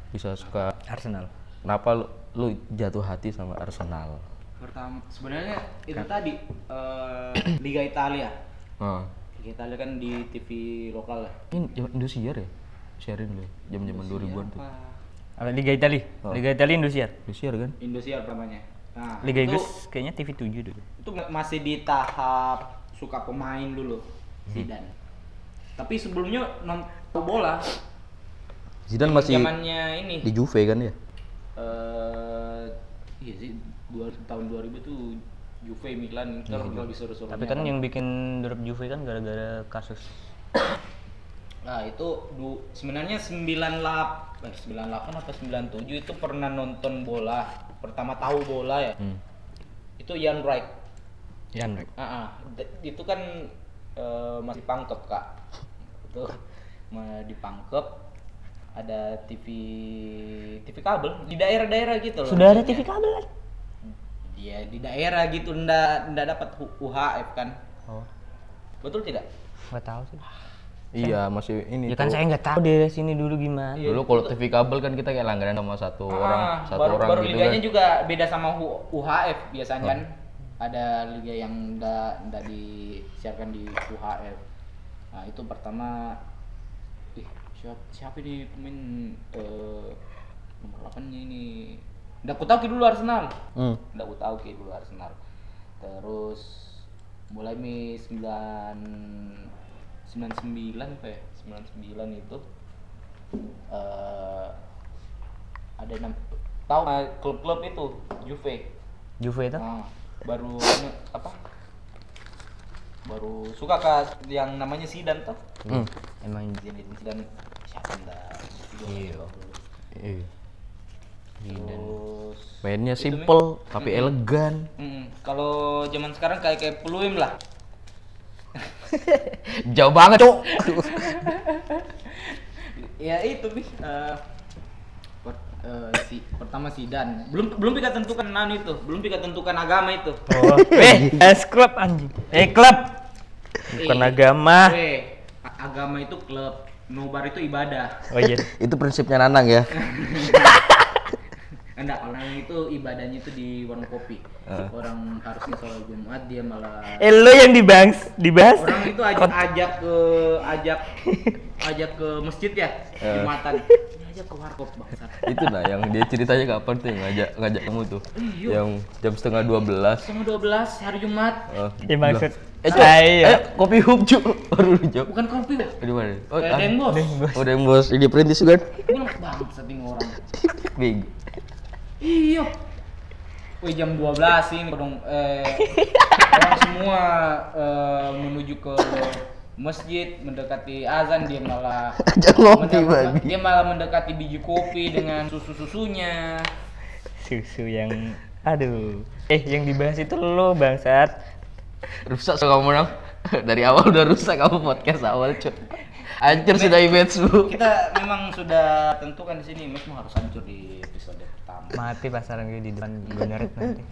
Bisa suka Arsenal kenapa lu, lu jatuh hati sama Arsenal? Pertama sebenarnya itu tadi eh, Liga Italia. Ah. Liga Italia kan di TV lokal lah. Ini zaman Indosiar ya? Sharein lu, zaman-zaman 2000-an tuh. Apa? apa Liga Italia Oh. Liga Italia Indosiar Indosiar kan? Indosiar pertamanya. Nah, Liga itu, Inggris kayaknya TV 7 dulu itu ma- masih di tahap suka pemain dulu Hmm. Zidane. Tapi sebelumnya nonton bola Zidane masih zamannya ini di Juve kan ya? eh iya sih dua, tahun 2000 tuh Juve Milan Inter lebih seru-serunya Tapi kan yang bikin drop Juve kan gara-gara kasus Nah itu du, sebenarnya 98 eh, 98 atau 97 itu pernah nonton bola pertama tahu bola ya Hmm. itu Ian Wright Yan Rek. Ah, ah. D- itu kan eh, masih pangkep kak itu ma- dipangkep ada TV TV kabel di daerah-daerah gitu loh Sudah ada. TV kabel kan? Iya di daerah gitu ndak ndak dapat UHF kan Oh, betul tidak nggak tahu sih. Iya, masih ini Ya kan tuh. saya nggak tahu dari sini dulu gimana. Iya, Dulu kalau TV kabel kan kita kayak langganan sama satu orang, Ah, satu baru, orang baru gitu liganya kan. juga beda sama UHF biasanya kan ada liga yang ndak ndak disiarkan di UHF nah itu pertama ih siapa siapa ini pemain eh, nomor 8 nya ini? Ndak ku tahu ki dulu Arsenal. Hmm. ndak ku tahu ki dulu Arsenal. Terus mulai Mi 9 99 apa ya? 99 itu eh ada enam tahu nggak klub-klub itu? Juve. Juve itu? Nah, baru ini, apa baru suka kak yang namanya Sidan tuh Hmm. Emang Zidane siapa ndak Iya. Iya. terus Mainnya itu, Mi. simple tapi elegan. Mm-mm. kalau zaman sekarang kayak kayak peluim lah Jauh banget, Cuk. ya itu bi Eh, eh, si pertama Sidan belum belum pika tentukan anu itu belum pika tentukan agama itu Oh, eh, es klub anjing. Eh, klub. Bukan Eh, agama. eh, agama itu klub nobar itu ibadah Oh iya. Itu prinsipnya Nanang ya. Enggak, kalau yang itu ibadahnya itu di warung kopi. Ah. Orang harusnya sholat Jumat dia malah Eh, lo yang dibahas, dibahas. orang itu ajak ajak ke ajak ajak ke masjid ya Ah. Jumatan. Ajak ke warkop bangsat. itu nah yang dia ceritanya kapan tuh yang ngajak ngajak kamu tuh Iya. yang jam setengah dua belas Setengah 12 hari Jumat. Ya maksud eh saya. ayo kopi hub cuk baru lu. Bukan kopi, Pak. di mana oh Eh, Deng, Bos. oh Deng bos ini perintis kan Ini bangsat ini orang. bego Iya. Wih jam 12 ini dong eh orang semua eh, menuju ke masjid mendekati azan dia malah ajak ngopi babi dia malah mendekati biji kopi dengan susu-susunya. Susu yang aduh. Eh, yang dibahas itu lo bangsat. rusak so kamu nang dari awal udah rusak kamu podcast awal cuk hancur sudah image lu Kita memang sudah tentukan di sini Mas harus hancur di episode pertama. Mati pasaran gue di depan bener nanti.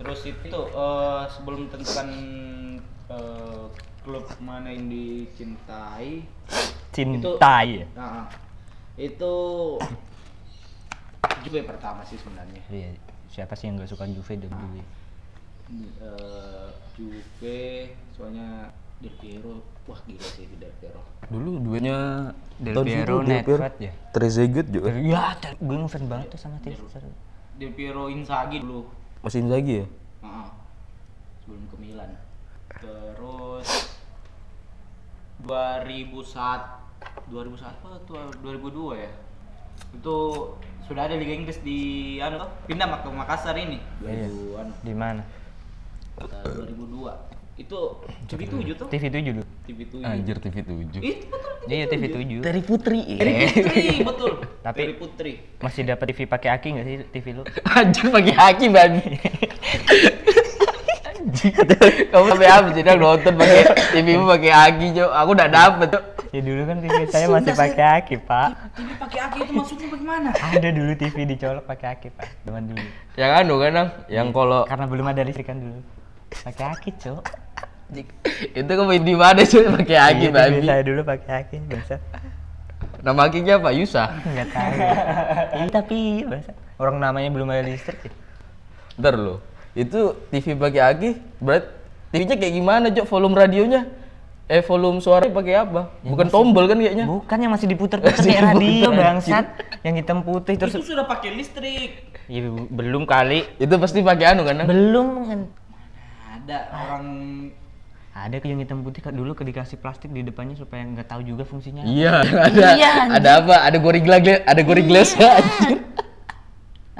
Terus itu eh, sebelum tentukan eh, klub mana yang dicintai, Cinta ya. nah, itu Juve pertama sih sebenarnya. Iya, siapa sih yang gak suka Juve dan Juve? Eh, Juve soalnya Del Piero, wah gila sih Del Piero. dulu duetnya Del Piero. Nedved ya? Trezeguet juga Ya, gue ngefans banget tuh sama tim. Del Piero Inzaghi dulu. masih lagi ya Heeh. sebelum ke Milan. Terus 2001 2001 atau 2002 ya? Itu sudah ada Liga Inggris di anu pindah ke Makassar ini. 2000 anu, Di mana? eh, 2002. Itu TV7 tuh. TV 7 dulu. TV7. anjir TV 7 Itu betul. Iya, TV 7. dari Putri Dari Putri, betul. Tapi- Dari Putri. Masih dapat TV pakai aki nggak sih TV lu? anjir pakai haki babi anjir kamu sampai habis tidak nonton pakai TV mu pakai haki cok aku udah dapet cok Ya dulu kan TV saya masih pakai aki, Pak. TV pakai aki itu maksudnya bagaimana? Ada dulu TV dicolok pakai aki, Pak. Zaman dulu. yang anu kan Nang? yang kalau Karena belum ada listrik kan dulu. Pakai aki, Cok. itu kamu di mana cok pakai haki Iya, TV babi Saya dulu pakai aki, biasa. nama hakinya apa Yusa Enggak tahu. Iya, tapi biasa. Orang namanya belum ada listrik ya. ntar lo itu TV pakai haki berat TV-nya kayak gimana cok volume radionya eh volume suara pakai apa bukan tombol kan kayaknya Bukan yang masih diputer-puter Masih kayak radio bangsat. Yang hitam putih terus Itu sudah pakai listrik. Iya, belum kali. itu pasti pakai anu kan? Belum kan. Ada orang Ada yang hitam putih dulu ke dikasih plastik di depannya supaya nggak tahu juga fungsinya. Iya, ada. Iya, ada apa? Ada gorilla ada gorilla ya. anjir.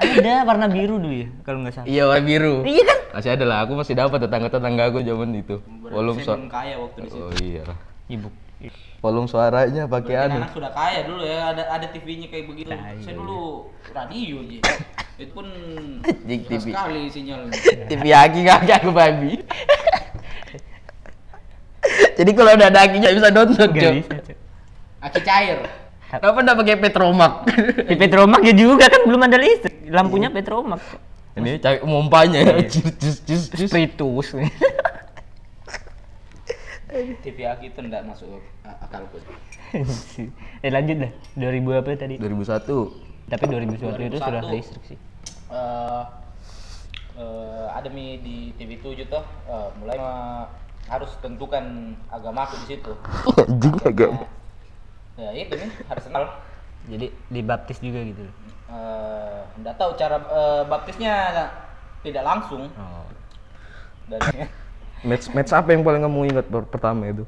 Ada warna biru dulu ya kalau nggak salah. Iya, warna biru. Iya kan? Masih ada lah, aku masih dapat tetangga-tetangga aku zaman itu. Volume Saya suara. belum kaya waktu di situ. Oh iya. Ibu. Volume suaranya pakai Berarti anu. anak sudah kaya dulu ya, ada ada TV-nya kayak begitu. Nah, iya, Saya dulu radio aja. Itu pun susah TV. sekali sinyalnya. TV aki kakak aku babi. Jadi kalau udah ada akinya bisa Nggak. Cok. Aki cair. Kenapa enggak pakai Petromax? Di Petromax ya juga kan belum ada listrik. Lampunya Petromax. Cok. Ini cari mompanya. Jus jus jus jus. Spritus. TV Aki itu enggak masuk a- akalku. eh lanjut dah. 2000 apa tadi? 2001. Tapi 2021 itu sudah 2001. listrik sih. Eh eh, ada mi di TV 7 tuh eh, mulai eh, harus tentukan agamaku di situ. Anjing agak. Ya itu nih harus kenal. Jadi dibaptis juga gitu. Eh, enggak tahu cara eh, baptisnya tidak langsung Oh. dan Match match apa yang paling kamu ingat per- pertama itu?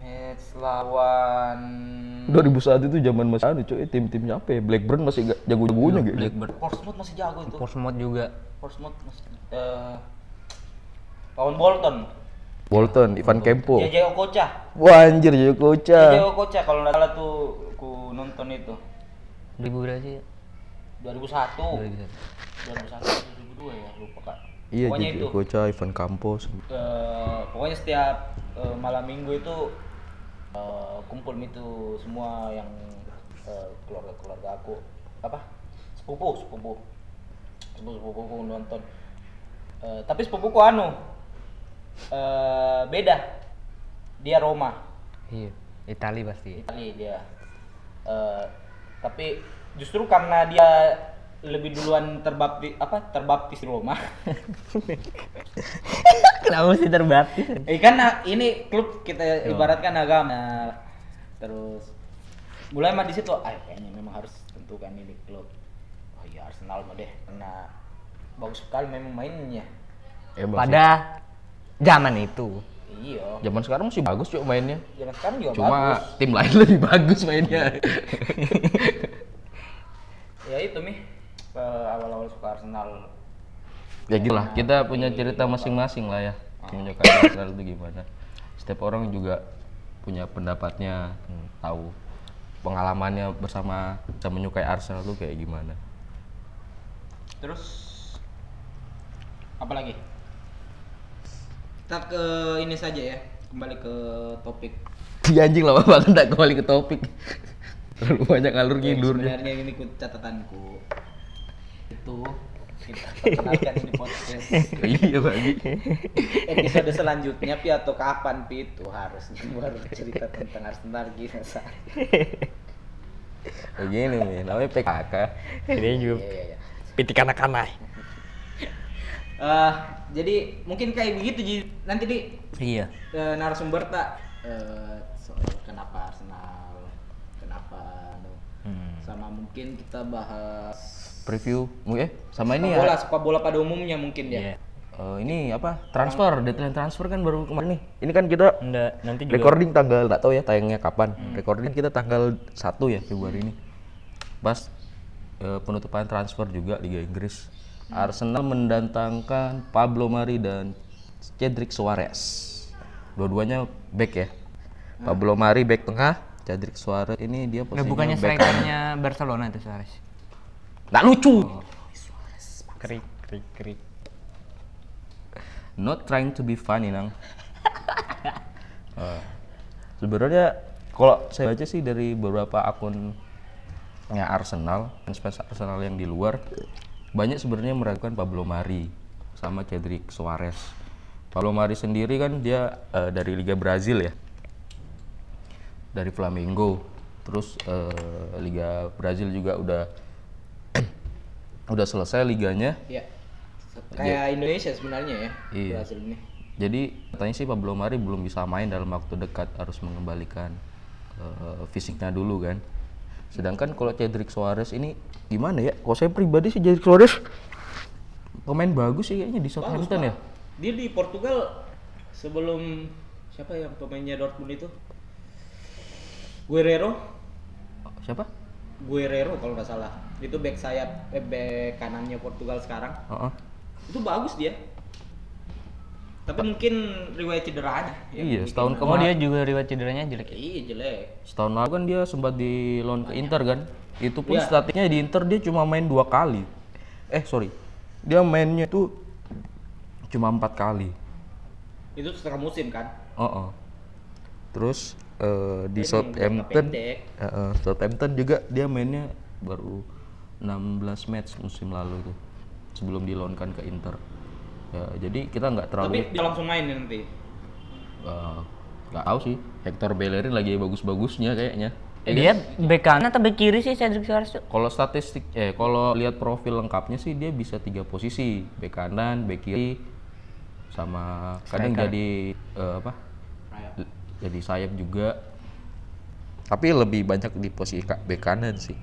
match lawan 2001 itu zaman masih anu cuy, tim-timnya apa ya? Blackburn masih gak jago-jagonya gitu. Blackbird. Portsmouth masih jago itu. Portsmouth juga. Portsmouth masih eh, lawan Bolton. Bolton, Ivan Kempo. JJ Okocha. Wah anjir jadi JJ koca. Okocha kalau nggak salah tuh ku nonton itu 2000 berapa sih? 2001. 2001 2002 ya lupa kak. Iya pokoknya itu. koca Ivan Campos. Eh, pokoknya setiap eh, malam minggu itu eh, kumpul itu semua yang eh, keluarga-keluarga aku apa sepupu sepupu sepupu sepupuku nonton Eh, tapi sepupuku anu eh, beda dia Roma Iya. Itali pasti. Itali dia Eh, tapi justru karena dia lebih duluan terbaptis apa terbaptis Roma Kenapa mesti terbaptis? Eh kan ini klub kita ibaratkan agama. Terus mulai mah di situ, ah kayaknya memang harus tentukan ini klub. Oh iya Arsenal mah deh, karena bagus sekali memang mainnya. Ya, Pada zaman itu. Iya. zaman sekarang masih bagus cuy mainnya. Zaman sekarang juga Cuma bagus. tim lain lebih bagus mainnya. Ya itu mi eh, awal-awal suka Arsenal. ya gitu lah, kita punya cerita masing-masing lah ya. Menyukai Arsenal itu gimana. Setiap orang juga punya pendapatnya, hmm, tahu pengalamannya bersama bisa menyukai Arsenal itu kayak gimana. Terus apa lagi? Kita ke ini saja ya, kembali ke topik. Di anjing lama banget nggak kembali ke topik. Terlalu banyak ngalur ngidurnya. Sebenarnya ini ku catatanku. Itu kita perkenalkan di podcast iya bagi. episode selanjutnya pi atau kapan pi itu harus baru cerita tentang Arsenal gitu Sa. Begini nih, namanya PKK. Ini juga Iya, iya, iya. pitik anak-anak. Eh, jadi mungkin kayak begitu Ji. nanti di Iya. eh, narasumber tak eh, soal kenapa Arsenal kenapa anu. Hmm. sama mungkin kita bahas Preview, mu- eh sama ini ya. bola sepak bola pada umumnya mungkin ya Iya. Eh, ini apa? Transfer, deadline transfer kan baru kemarin nih. Ini kan kita Enggak, nanti juga recording tanggal nggak tahu ya tayangnya kapan. Recording kita tanggal 1 ya Februari ini. Pas eh, penutupan transfer juga Liga Inggris. Arsenal mendatangkan Pablo Mari dan Cedric Suarez. Dua-duanya back ya. Pablo Mari back tengah, Cedric Suarez ini dia Nggak, posisinya bukannya back strikernya Barcelona itu Suarez. Nggak lucu. Krik krik krik. Not trying to be funny, Nang. Eh, sebenarnya kalau saya baca sih dari beberapa akunnya Arsenal, fans Arsenal yang di luar, banyak sebenarnya meragukan Pablo Mari sama Cedric Suarez. Pablo Mari sendiri kan dia eh, dari Liga Brazil ya, dari Flamengo. Terus eh, Liga Brazil juga udah udah selesai liganya. ya kayak Indonesia sebenarnya ya Iya. Brasil ini Jadi katanya sih Pablo Mari belum bisa main dalam waktu dekat harus mengembalikan eh, fisiknya dulu kan. Sedangkan kalau Cedric Suarez ini gimana ya? Kalau saya pribadi sih Cedric Suarez pemain bagus sih kayaknya di Southampton ya. dia di Portugal sebelum siapa yang pemainnya Dortmund itu? Guerrero, Siapa? Guerrero kalau nggak salah. Itu back sayap, eh, back kanannya Portugal sekarang. Heeh. Itu bagus dia. Tapi mungkin riwayat cederanya. yang Iya, setahun Oh kemarin. dia juga riwayat cederanya jelek ya? Iya jelek. Setahun lalu kan dia sempat di loan ke Inter kan. Itu pun Iya. statistiknya di Inter dia cuma main dua kali. Eh sorry, dia mainnya tuh cuma empat kali. Itu setengah musim kan? Oh, Terus eh, di Southampton, eh, Southampton juga dia mainnya baru 16 match musim lalu tuh sebelum dilonkan ke Inter. Ya, jadi kita nggak terlalu Tapi dia langsung main nih nanti. eh, nggak tahu sih. Hector Bellerin lagi bagus-bagusnya kayaknya. Eh, dia bek kanan atau bek kiri sih Cedric Suarez tuh? Kalau statistik, eh kalau lihat profil lengkapnya sih dia bisa tiga posisi, bek kanan, bek kiri, sama kadang jadi eh, apa? Jadi sayap juga. Tapi lebih banyak di posisi bek kanan sih.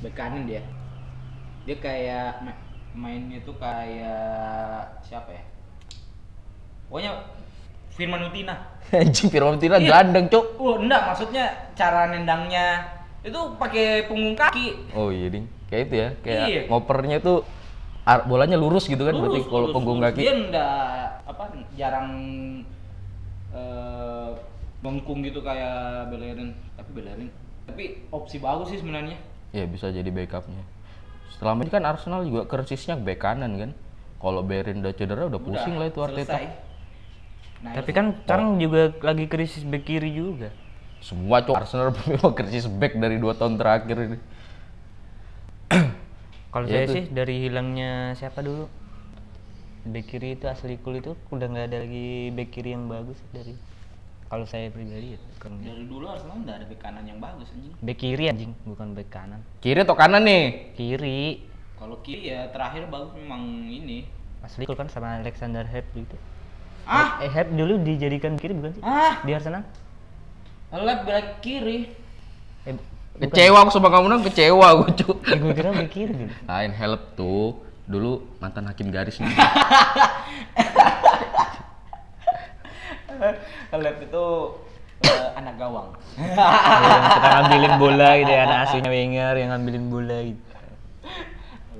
Bek kanan dia. Dia kayak mainnya tuh kayak siapa ya? Pokoknya Firman Utina. Anjing Fiorentina Iya. gandeng, Cuk. Oh, enggak, maksudnya cara nendangnya itu pakai punggung kaki. Oh iya, Ding. Kayak itu ya, kayak Iya. ngopernya tuh bolanya lurus gitu kan berarti kalau punggung lurus. kaki. Dia enggak apa jarang eh bengkung gitu kayak Bellerin, tapi Bellerin. Tapi opsi bagus sih sebenarnya. Ya bisa jadi backupnya. Selama ini kan Arsenal juga krisisnya bek kanan kan. Kalau Berin udah cedera udah pusing lah itu Arteta. Nah, Tapi kan sekarang juga lagi krisis bek kiri juga. Semua cok Arsenal memang krisis back dari dua tahun terakhir ini. Kalau Ya saya itu. sih dari hilangnya siapa dulu? Bek kiri itu asli kul itu udah nggak ada lagi bek kiri yang bagus dari kalau saya pribadi ya. Bukan dari dulu Arsenal enggak ada bek kanan yang bagus anjing. bek kiri anjing, bukan bek kanan. Kiri atau kanan nih? Kiri Kalau kiri ya terakhir bagus memang ini. asli kul kan sama Alexander Hep gitu. Ah, Eh Hep dulu dijadikan kiri bukan sih? ah, Di Arsenal? lep belak kiri. Eh, Kecewa aku sama kamu nang kecewa aku cuk. eh gue kira bek kiri dulu. Lain help tuh dulu mantan hakim garis nih. lep itu eh, anak gawang. yang suka ngambilin bola gitu ya, anak asuhnya Wenger yang ngambilin bola gitu.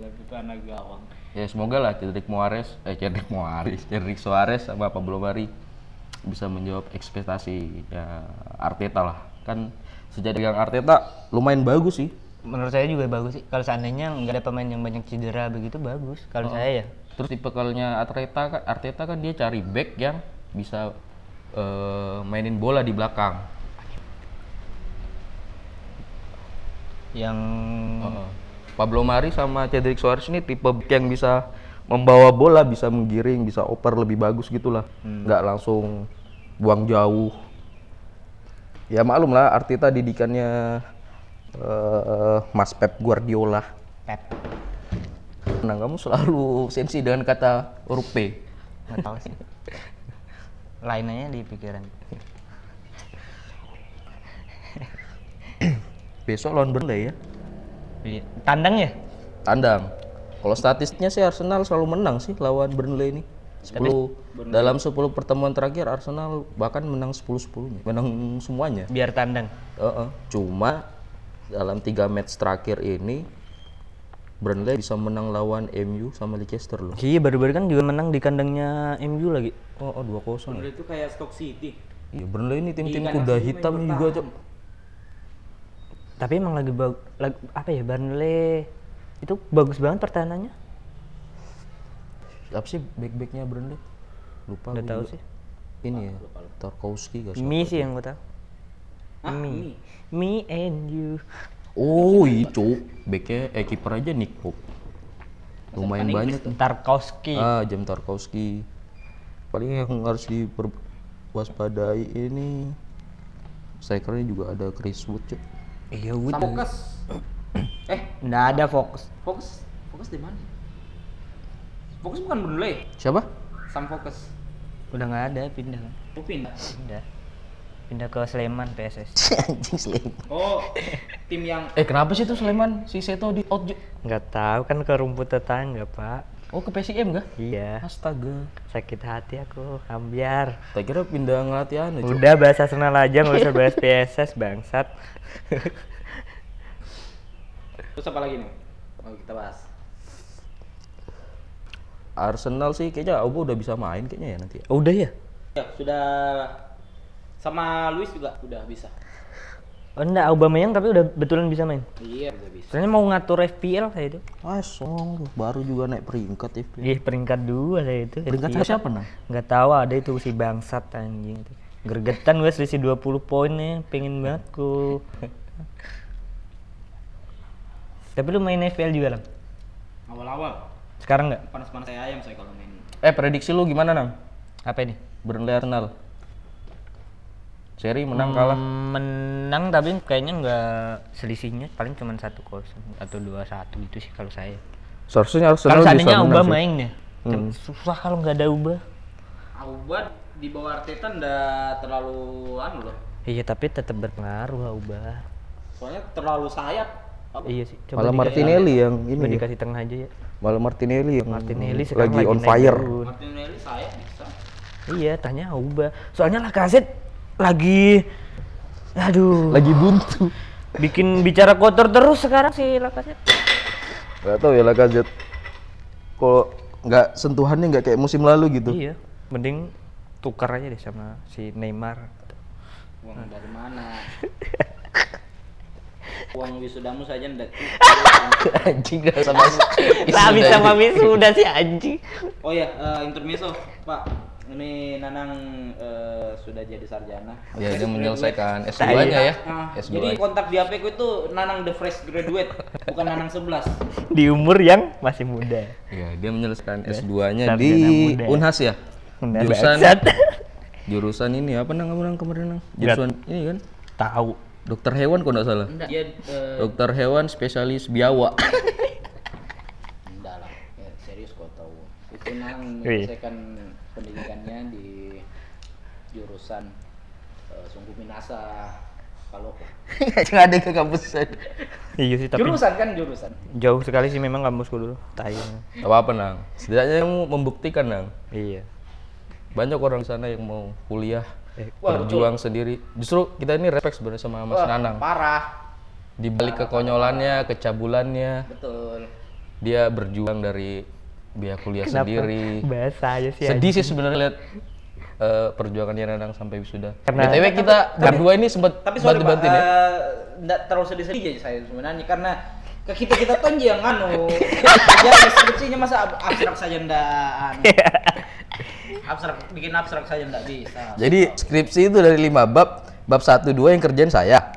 lep itu anak gawang. ya semoga lah Cedric Moares, eh Cedric Moares, Cedric Suarez sama Pablo Mari bisa menjawab ekspektasi ya Arteta lah. Kan sejak dengan Arteta lumayan bagus sih. Menurut saya juga bagus sih. Kalau seandainya nggak ada pemain yang banyak cedera begitu bagus. Kalau saya ya. Terus tipikalnya Arteta kan Arteta kan dia cari back yang bisa eh, mainin bola di belakang. Yang Heeh. Pablo Mari sama Cedric Suarez ini tipe yang bisa membawa bola, bisa menggiring, bisa oper lebih bagus gitulah. Nggak langsung buang jauh. Ya maklum lah Arteta didikannya eh, Mas Pep Guardiola. Pep. Nah, kamu selalu sensi dengan kata huruf P. Nggak tahu sih. Lainnya di pikiran. Besok lawan Burnley ya. Tandang ya? Tandang. Kalau statistiknya sih Arsenal selalu menang sih lawan Burnley ini. 10 dalam 10 pertemuan terakhir Arsenal bahkan menang 10-10 menang semuanya. Biar tandang. Heeh. Cuma dalam tiga match terakhir ini Burnley bisa menang lawan MU sama Leicester loh. Iya baru-baru kan juga menang di kandangnya MU lagi. Oh, oh 2-0 ya. itu kayak Stoke City. Iya, Burnley ini tim-tim Iya, kuda kan, hitam juga. Cok. Tapi emang lagi, bag- lag- apa ya Burnley itu bagus banget pertahanannya. Apa sih back-backnya Burnley? Lupa Udah tahu sih. Ini ya, Tarkowski gak Mi sih yang gue tahu. Ah, Mi. Me and you. Oh, itu backnya eh kiper aja Nick Pope. Lumayan banyak. Tarkowski. Ah, jam Tarkowski. Paling yang harus diwaspadai ini strikernya juga ada Chris Wood, Cuk. Iya Wood. Fokus. eh, Nggak ada fokus. fokus. Fokus di mana? Fokus bukan Burnley. Siapa? Sam Fokus. Udah nggak ada pindah? Oh, pindah. Pindah. Pindah ke Sleman PSS. Anjing Sleman. Oh, tim yang Eh, kenapa sih tuh Sleman si Seto di out? Nggak tahu kan ke rumput tetangga pak. Oh ke PSM kah? Iya. Astaga. Sakit hati aku, ambiar. Tak kira pindah ngelatih anu. Udah bahas Arsenal aja nggak usah bahas PSS bangsat. Terus apa lagi nih? Mau kita bahas. Arsenal sih kayaknya Auba udah bisa main kayaknya ya nanti. ya. Udah ya? Ya, sudah sama Luis juga udah bisa. Oh enggak, Aubameyang tapi udah betulan bisa main. Iya, udah bisa. Soalnya mau ngatur FPL saya itu. Ah, song baru juga naik peringkat ya. Ih, peringkat dua saya itu. Peringkat FPL. siapa, Nang? Nggak tahu ada itu si bangsat anjing itu. Gergetan gue selisih 20 poin nih, pengen banget ku. tapi lu main FPL juga, Lang? Awal-awal Sekarang nggak? panas-panas kayak ayam saya kalau main. Eh prediksi lu gimana nang? Apa ini? Burnley Arsenal. Seri menang kalah. Hmm, menang tapi kayaknya nggak selisihnya paling cuma satu kosong atau dua satu itu sih kalau saya. Seharusnya Arsenal Kalau seandainya sih. main ya, Cuma susah kalau nggak ada Ubah. Aubat di bawah Arteta ndak terlalu anu loh. Iya tapi tetap berpengaruh Ubah. Soalnya terlalu sayap. Apa? Iya sih. Malah dikasih- Martinelli yang Coba ini. ya. dikasih tengah aja ya. Malah Martinelli yang Martinelli sekarang lagi, lagi, on fire. Martinelli sayap bisa. Iya, tanya Ubah. Soalnya Lacazette lagi aduh, Lagi buntu. bikin bicara kotor terus sekarang sih Lacazette. Gak tau ya Lacazette. Kalau nggak sentuhannya nggak kayak musim lalu gitu. Iya, mending tukar aja deh sama si Neymar. Uang dari mana? Uang wisudamu saja ndak Anjing gak sama Lah bisa mami sudah sih anjing. Oh ya, eh, intermezzo, Pak. Ini Nanang eh, sudah jadi sarjana. Ya dia menyelesaikan Tai. S2-nya ya. Nah, S2. jadi kontak di HP ku itu Nanang the fresh graduate, bukan Nanang 11. Di umur yang masih muda. Iya, dia menyelesaikan S2-nya Sarjana di muda. Unhas ya. Udah Jurusan jurusan ini apa nang nang kemarin nang? Jurusan ini kan Tahu. dokter hewan kok nggak salah. Enggak, dia eh, Dokter hewan spesialis biawa. enggak lah. Ya, serius kau tahu. Itu Nanang Wih. menyelesaikan pendidikannya di jurusan eh, Sungguh Minasa kalau Nggak ada ke kampus. Iya sih tapi jurusan kan jurusan. jauh sekali sih memang kampusku dulu. Tai. Gak apa-apa nang. Setidaknya yang membuktikan nang. Iya. Banyak orang di sana yang mau kuliah, Eh, Wah, berjuang sendiri. Justru kita ini respect sebenarnya sama Mas Wah, Nanang. Parah. Di balik kekonyolannya, kecabulannya, Betul. dia berjuang dari biaya kuliah sendiri. Bahasa aja sih. Sedih sih sebenarnya lihat eh, perjuangannya Nanang sampai wisuda. Karena- BTW kita berdua ini sempat Tapi sorry Pak, bantu-bantuin ya. eh, nggak terlalu sedih-sedih aja saya sebenarnya karena ke kita kita tuh aja yang anu ya deskripsinya masa ab- abstrak saja ndak anu. abstrak bikin abstrak saja ndak bisa Jadi skripsi itu dari lima bab, bab 1 2 yang kerjain saya.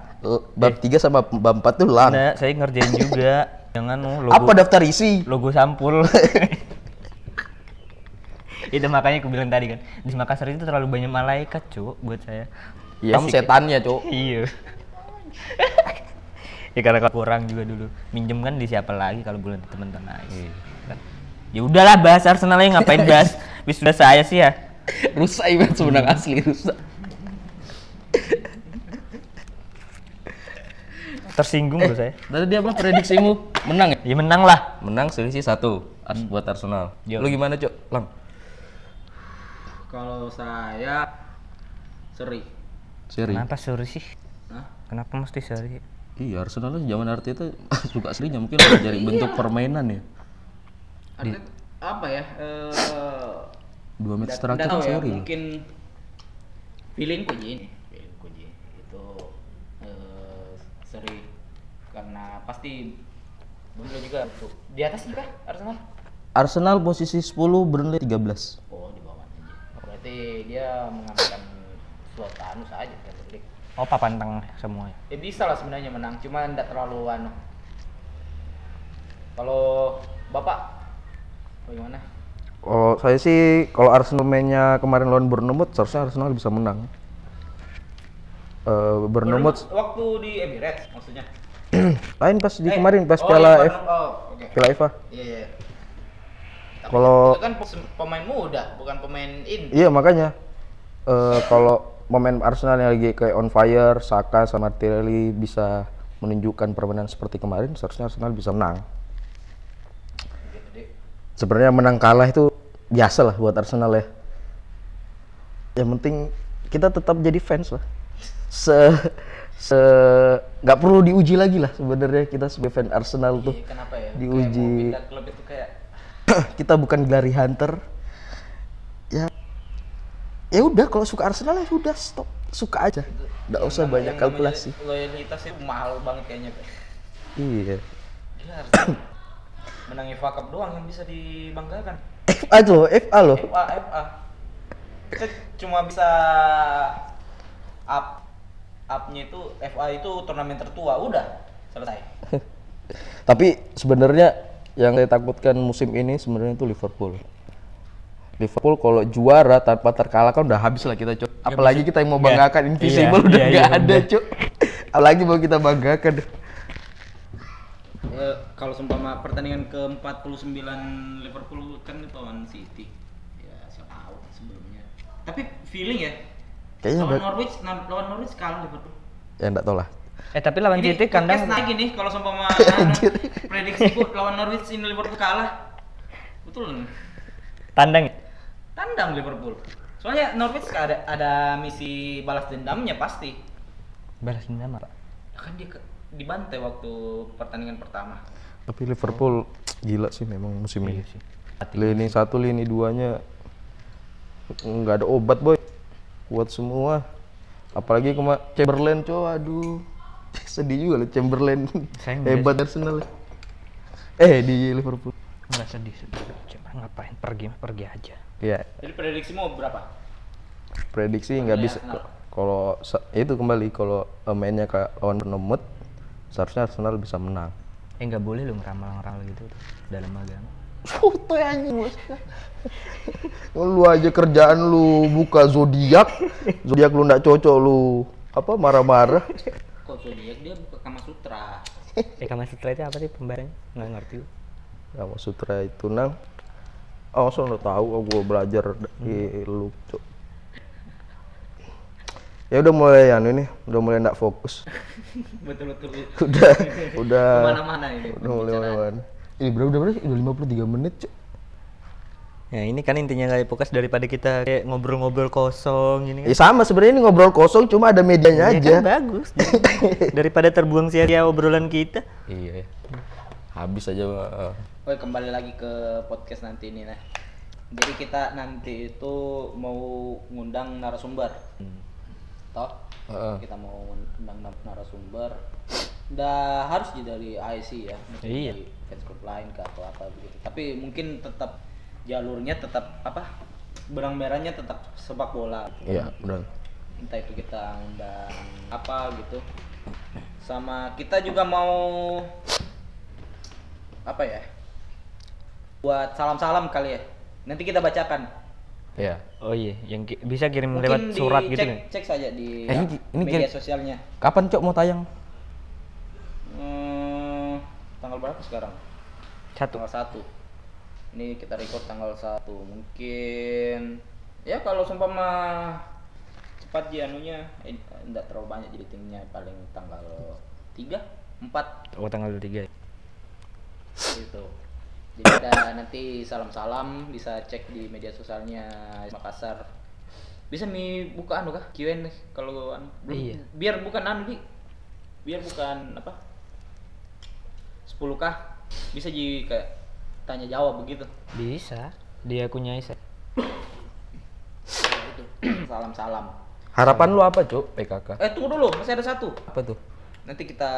Bab 3 sama bab 4 tuh lang. Nah, saya ngerjain juga. Jangan oh, logo Apa daftar isi? logo sampul. itu makanya aku bilang tadi kan di Makassar itu terlalu banyak malaikat cuk buat saya Ya, kamu setannya, Cuk. iya ya karena kalau kurang juga dulu minjem kan di siapa lagi kalau bulan teman-teman Iya. Kan. ya udahlah bahas Arsenal aja ngapain bahas wis sudah saya sih ya Rusak iman sebenarnya asli rusak. Tersinggung bro saya Tadi dia apa prediksimu? Menang ya? ya menang lah Menang selisih satu Ars- buat Arsenal. Yo. Lu gimana, Cuk? Lang. kalau saya seri Seri. kenapa sorry sih Hah? kenapa mesti sorry Iya, Arsenal tuh zaman Arteta suka serinya mungkin udah jadi bentuk permainan ya. Artinya apa ya eh Dua match nggak- terakhir kan tahu ya, seri. mungkin feelingku ini feelingku Ji, itu eh, seri karena pasti Bundesliga juga tuh di atas juga Arsenal Arsenal posisi 10, Burnley 13. Oh di bawah aja. Berarti dia mengamankan suatu anu saja Premier League. oh papan tengah semua ya bisa lah sebenarnya menang, cuma tidak terlalu anu. Kalau bapak bagaimana? Kalau saya sih kalau Arsenal mainnya kemarin lawan Bournemouth seharusnya Arsenal bisa menang. Eh Bournemouth waktu di Emirates maksudnya. lain pas di Eh, kemarin pas oh, Piala F, Oh. Piala FA. Iya, iya. Kalau- kan pem- pemain muda, bukan pemain in. Iya makanya eh kalau pemain Arsenal yang lagi kayak on fire, Saka sama Martinelli bisa menunjukkan permainan seperti kemarin, seharusnya Arsenal bisa menang. Sebenarnya menang kalah itu biasa lah buat Arsenal ya. Yang penting kita tetap jadi fans lah. Se se nggak perlu diuji lagi lah sebenarnya kita sebagai fan Arsenal tuh. Iya, kenapa ya? Diuji. klub itu kayak kita bukan Glary Hunter. Ya ya udah kalau suka Arsenal ya sudah stop suka aja. Nggak usah yang banyak kalkulasi. Loyalitas itu mahal banget kayaknya. Pak. Iya. Gila menang FA Cup doang yang bisa dibanggakan. FA tuh, FA loh. FA FA. Kita cuma bisa up upnya itu FA itu turnamen tertua udah selesai. Tapi sebenarnya yang saya takutkan musim ini sebenarnya itu Liverpool. Liverpool kalau juara tanpa terkalahkan udah habis lah kita, Cuk. Apalagi kita yang mau Nggak. banggakan Invisible Iya, udah iya, nggak iya, ada, Cuk. Apalagi mau kita banggakan. Eh, kalau seumpama pertandingan ke-49 Liverpool kan itu lawan City. Ya siapa tahu sebelumnya. Tapi feeling ya. Kayaknya lawan Norwich lawan Norwich kalah Liverpool. Ya enggak tahu lah. Eh tapi lawan Ini City kandang podcast naik nih kalau anu, prediksiku lawan Norwich ini Liverpool kalah. Betul. nih. tandang. Tandang Liverpool. Soalnya Norwich ada ada misi balas dendamnya pasti. Balas dendam apa? Ya kan dia ke, dibantai waktu pertandingan pertama. Tapi Liverpool gila sih memang musim ini. Iya sih. Lini satu, lini duanya nggak ada obat boy. Kuat semua. Apalagi kema Chamberlain cow, aduh. Sedih juga loh Chamberlain. Hebat Arsenal. Eh di Liverpool. Enggak sedih, sedih. Cuma ngapain pergi pergi aja. Ya, Jadi prediksimu berapa? prediksi nggak bisa kalau itu kembali kalau eh, mainnya kayak lawan Bournemouth seharusnya Arsenal bisa menang. Eh nggak boleh lu ngeramal-ngeramal gitu tuh dalam agama. Foto anjing bos. lu aja kerjaan lu buka zodiak, zodiak lu nggak cocok lu apa marah-marah. Kok zodiak dia buka Kama Sutra. Eh Kama Sutra itu apa sih pembahasannya? Nggak ngerti. Kama Sutra itu nang. Oh, so udah tahu oh, gua belajar di lu, Cok. Ya udah mulai anu ini, udah mulai nggak fokus. betul betul. udah udah Ke mana-mana ini. udah mulai mana ini berapa udah berapa udah 53 menit Cok. Ya ini kan intinya dari podcast daripada kita kayak ngobrol-ngobrol kosong gini kan. ya sama sebenarnya ini ngobrol kosong cuma ada medianya Ya aja kan bagus. daripada terbuang sia-sia obrolan kita. iya habis aja uh, Oke kembali lagi ke podcast nanti ini nah. Jadi kita nanti itu mau ngundang narasumber. Toh? Heeh. Kita mau ngundang nar- narasumber. Udah harus sih dari IC ya. mungkin Iya. Dari fans club lain ke atau apa begitu. Tapi mungkin tetap jalurnya tetap apa? Benang merahnya tetap sepak bola. gitu. iya benar entah itu kita undang apa gitu sama kita juga mau apa ya buat salam-salam kali ya nanti kita bacakan iya Oh iya, yang ki- bisa kirim mungkin lewat di surat gitu cek, kan. cek saja di Eh, ini- ini media sosialnya kapan cok mau tayang tanggal berapa sekarang? Satu. tanggal satu. Ini kita record tanggal satu. Mungkin ya kalau seumpama cepat ji anunya eh, enggak terlalu banyak jadi tingnya paling tanggal tiga empat. Oh tanggal 3 gitu. Jadi kita nanti salam-salam bisa cek di media sosialnya Makassar. Bisa mi buka anu kah? Q&A kalau anu? Iya. biar bukan anu di biar bukan apa 10 kah? Bisa ji kayak tanya jawab begitu. Bisa. Di akunnya Isa. Ya, itu. Salam-salam. Harapan lu apa cok PKK eh tunggu dulu masih ada satu. Apa tuh? Nanti kita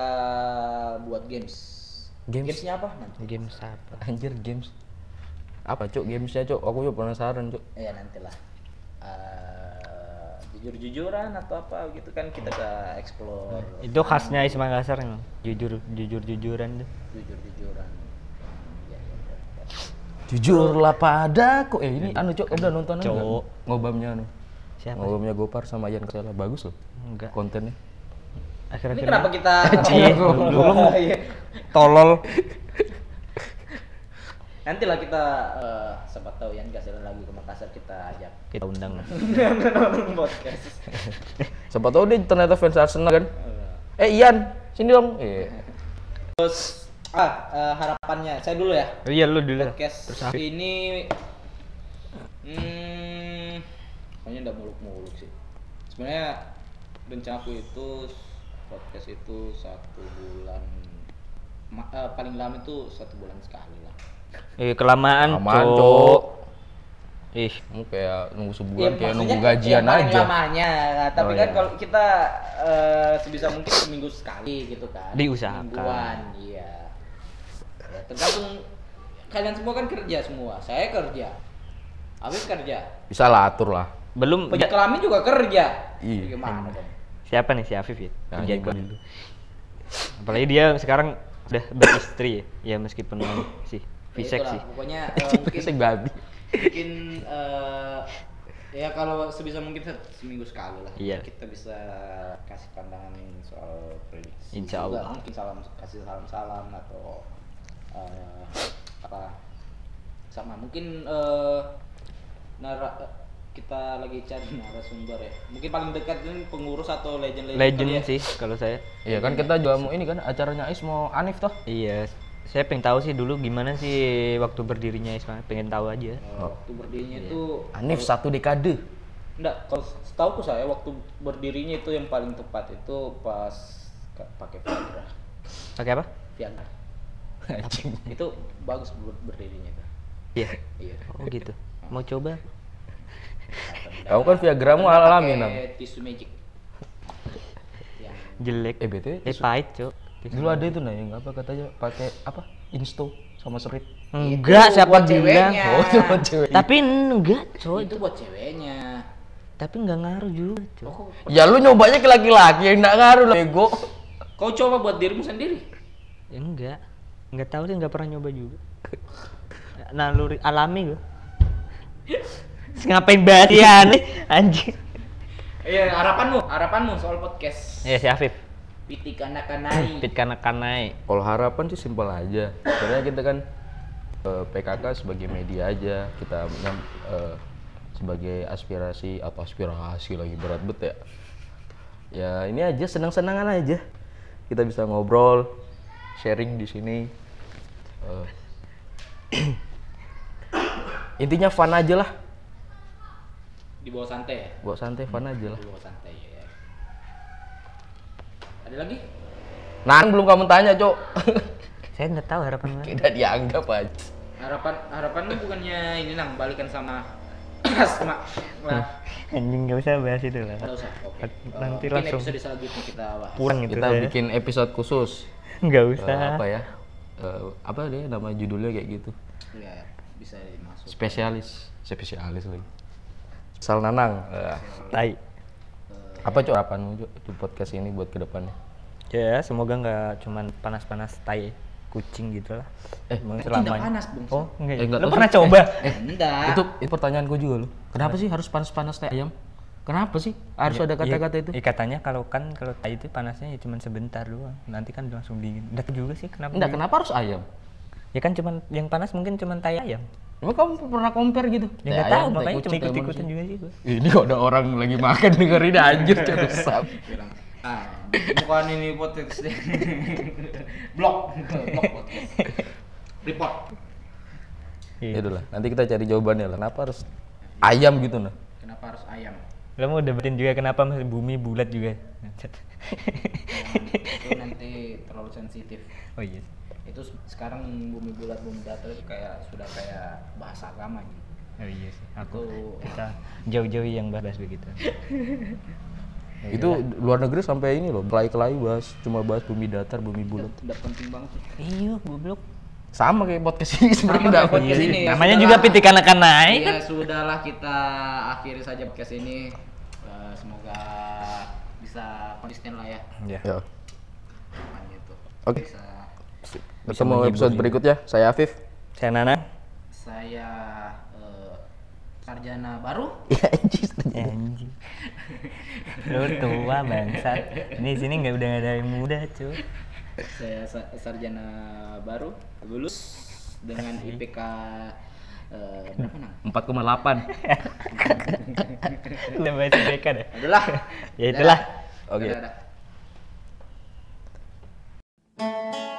buat games. Games? gamesnya apa? Nanti. Game apa? anjir games. Apa cok gamesnya cok aku juga penasaran cok ya nantilah. Eh, jujur-jujuran atau apa gitu kan kita ke explore Itu khasnya Is Makassar emang. Jujur jujur jujuran tuh. jujur-jujuran ya, ya, ya, ya. jujurlah padaku eh ini anu cok udah nonton? Cok. ngobamnya anu Siapa? ngobamnya Gopar sama Ian Kasela bagus loh Enggak. kontennya ini Akhir-akhir kenapa kita belum tolol. nanti lah kita eh, sempat tahu yang gak lagi ke Makassar kita ajak Kita undang. podcast. Siapa tahu dia ternyata fans Arsenal kan? Eh Ian sini dong. Eh terus ah eh, harapannya saya dulu ya? Iya lu dulu. podcast Terus ini hmm kayaknya udah muluk-muluk sih. Sebenarnya rencanaku itu podcast itu satu bulan ma- eh, paling lama itu satu bulan sekali lah. Eh kelamaan, Aman, Cok. Ih, Kamu kayak nunggu sebulan Iya, kayak nunggu gajian paling aja. lamanya Nah, tapi Oh, kan iya. kalau kita eh, sebisa mungkin seminggu sekali gitu kan Diusahakan. Mingguan, iya ya, tergantung kalian semua kan kerja semua saya kerja Afif kerja Bisa lah atur lah. belum Penjaga kelamin juga kerja Iya. gimana dong siapa nih si Afif ya? Nah, Kerja gua. dulu. Apalagi dia sekarang udah beristri ya, ya meskipun sih Ya fisik itulah, sih. pokoknya mungkin Fisik babi. Mungkin eh, ya kalau sebisa mungkin se- seminggu sekali lah Iya. kita bisa kasih pandangan soal prediksi Insya Juga Allah. mungkin salam kasih salam salam atau eh, apa sama mungkin eh, nara kita lagi cari narasumber ya mungkin paling dekat ini pengurus atau legend legend, Legend ya. sih kalau saya. Iya kan kita juga mau ini kan acaranya Ais mau Anif toh. Iya, saya pengen tahu sih dulu gimana sih waktu berdirinya Isma, pengen tahu aja. Eh, waktu berdirinya Iya. itu Anif satu dekade. Enggak, kalau setahu saya waktu berdirinya itu yang paling tepat itu pas ka- pakai Viagra. Pakai apa? Viagra. Anjing. Itu bagus ber- berdirinya itu. Iya. Iya. Oh gitu. Mau coba? Kamu kan Viagramu alami nam. Tisu magic. Yang Jelek. Eh BTW Eh pahit, Cok. Dulu ada itu nah yang apa katanya pakai apa? Insto sama Sprite. Enggak, siapa buat bilang? ceweknya. Oh, itu buat cewek. Tapi enggak, Cok. itu buat ceweknya. Tapi enggak ngaruh juga, Cok. Oh, Ya lu nyobanya ke laki-laki yang enggak ngaruh lah bego. kau coba buat dirimu sendiri. Ya enggak. Enggak tahu sih enggak pernah nyoba juga. Naluri alami gua. Terus Ngapain banget ya nih anjing. Iya, harapanmu, harapanmu soal podcast. Ya si Afif. Piti kanak-kanai. Pit kanak-kanai. Kalau harapan sih simpel aja. Sebenarnya kita kan eh, PKK sebagai media aja, kita eh, sebagai aspirasi atau aspirasi lagi berat bet ya. Ya ini aja senang-senangan aja. Kita bisa ngobrol, sharing di sini. Eh, intinya fun aja lah, Di bawah santai ya. buat santai fun aja lah. Di bawah santai. Ada lagi? Nah, belum kamu tanya, Cok. Saya enggak tahu harapan mana. Tidak dianggap aja. harapan harapanmu bukannya ini nang balikan sama Asma lah Anjing enggak usah bahas itu lah. nggak usah oke Nanti mungkin langsung episode selanjutnya kita bahas pulang itu Kita saya. bikin episode khusus. Enggak Eh, usah. apa ya? Eh, apa deh nama judulnya kayak gitu? ya bisa dimasuk Spesialis, spesialis lagi. Sal Nanang. Eh, Tai. Apa cok harapanmu Cok, di podcast ini buat ke depannya? Ya, semoga nggak cuman panas-panas tai kucing gitu lah. Eh, selamanya. panas, Bung. Oh, enggak. Eh, ya? nggak Lo tahu pernah sih. coba? Eh, enggak itu itu pertanyaanku juga loh. Kenapa sih harus panas-panas teh ayam? Kenapa sih harus ada kata-kata itu? Iya, katanya kalau kan kalau tai itu panasnya ya cuman sebentar doang. Nanti kan langsung dingin. Tahu juga sih kenapa. Enggak, kenapa harus ayam? Ya kan cuman yang panas mungkin cuman tai ayam. Emang kamu pernah compare gitu? Ya Tai enggak ayam, tahu makanya kucing, cuma ikut-ikutan juga sih gua. Ini kok ada orang lagi makan dengerin anjir rusak. bilang ah bukan ini podcast deh blok blok podcast report Iya. Ya udah lah, nanti kita cari jawabannya lah. Kenapa harus ayam gitu nah? kenapa harus ayam Lo mau debatin juga kenapa masih bumi bulat juga. itu nanti terlalu sensitif oh iya. Itu se- sekarang bumi bulat bumi datar itu kayak sudah kayak bahasa agama gitu Oh iya sih. Aku Itu- kita jauh-jauh yang bahas begitu. Itu luar negeri sampai ini loh, kelai-kelai bahas cuma bahas bumi datar, bumi bulat. udah penting banget. Iya, goblok. Sama kayak podcast ini sebenarnya kayak podcast ini. ya Namanya sudahlah. juga pitik anak naik Ya sudahlah kita akhiri saja podcast ini. Eh, semoga bisa konsisten lah ya. Ya. Ya. Depannya itu. Oke. Bisa Ketemu episode juga. berikutnya. Saya Afif. Saya Nana. Saya uh, sarjana baru. Iya, Enji, Anjir. Lu tua bangsat. Ini sini nggak udah ada yang muda, cuy. Saya sa sarjana baru, lulus dengan IPK uh, eh, berapa nang? 4,8. Udah bahas IPK deh. Adalah. ya itulah. Oke. Okay. Thank you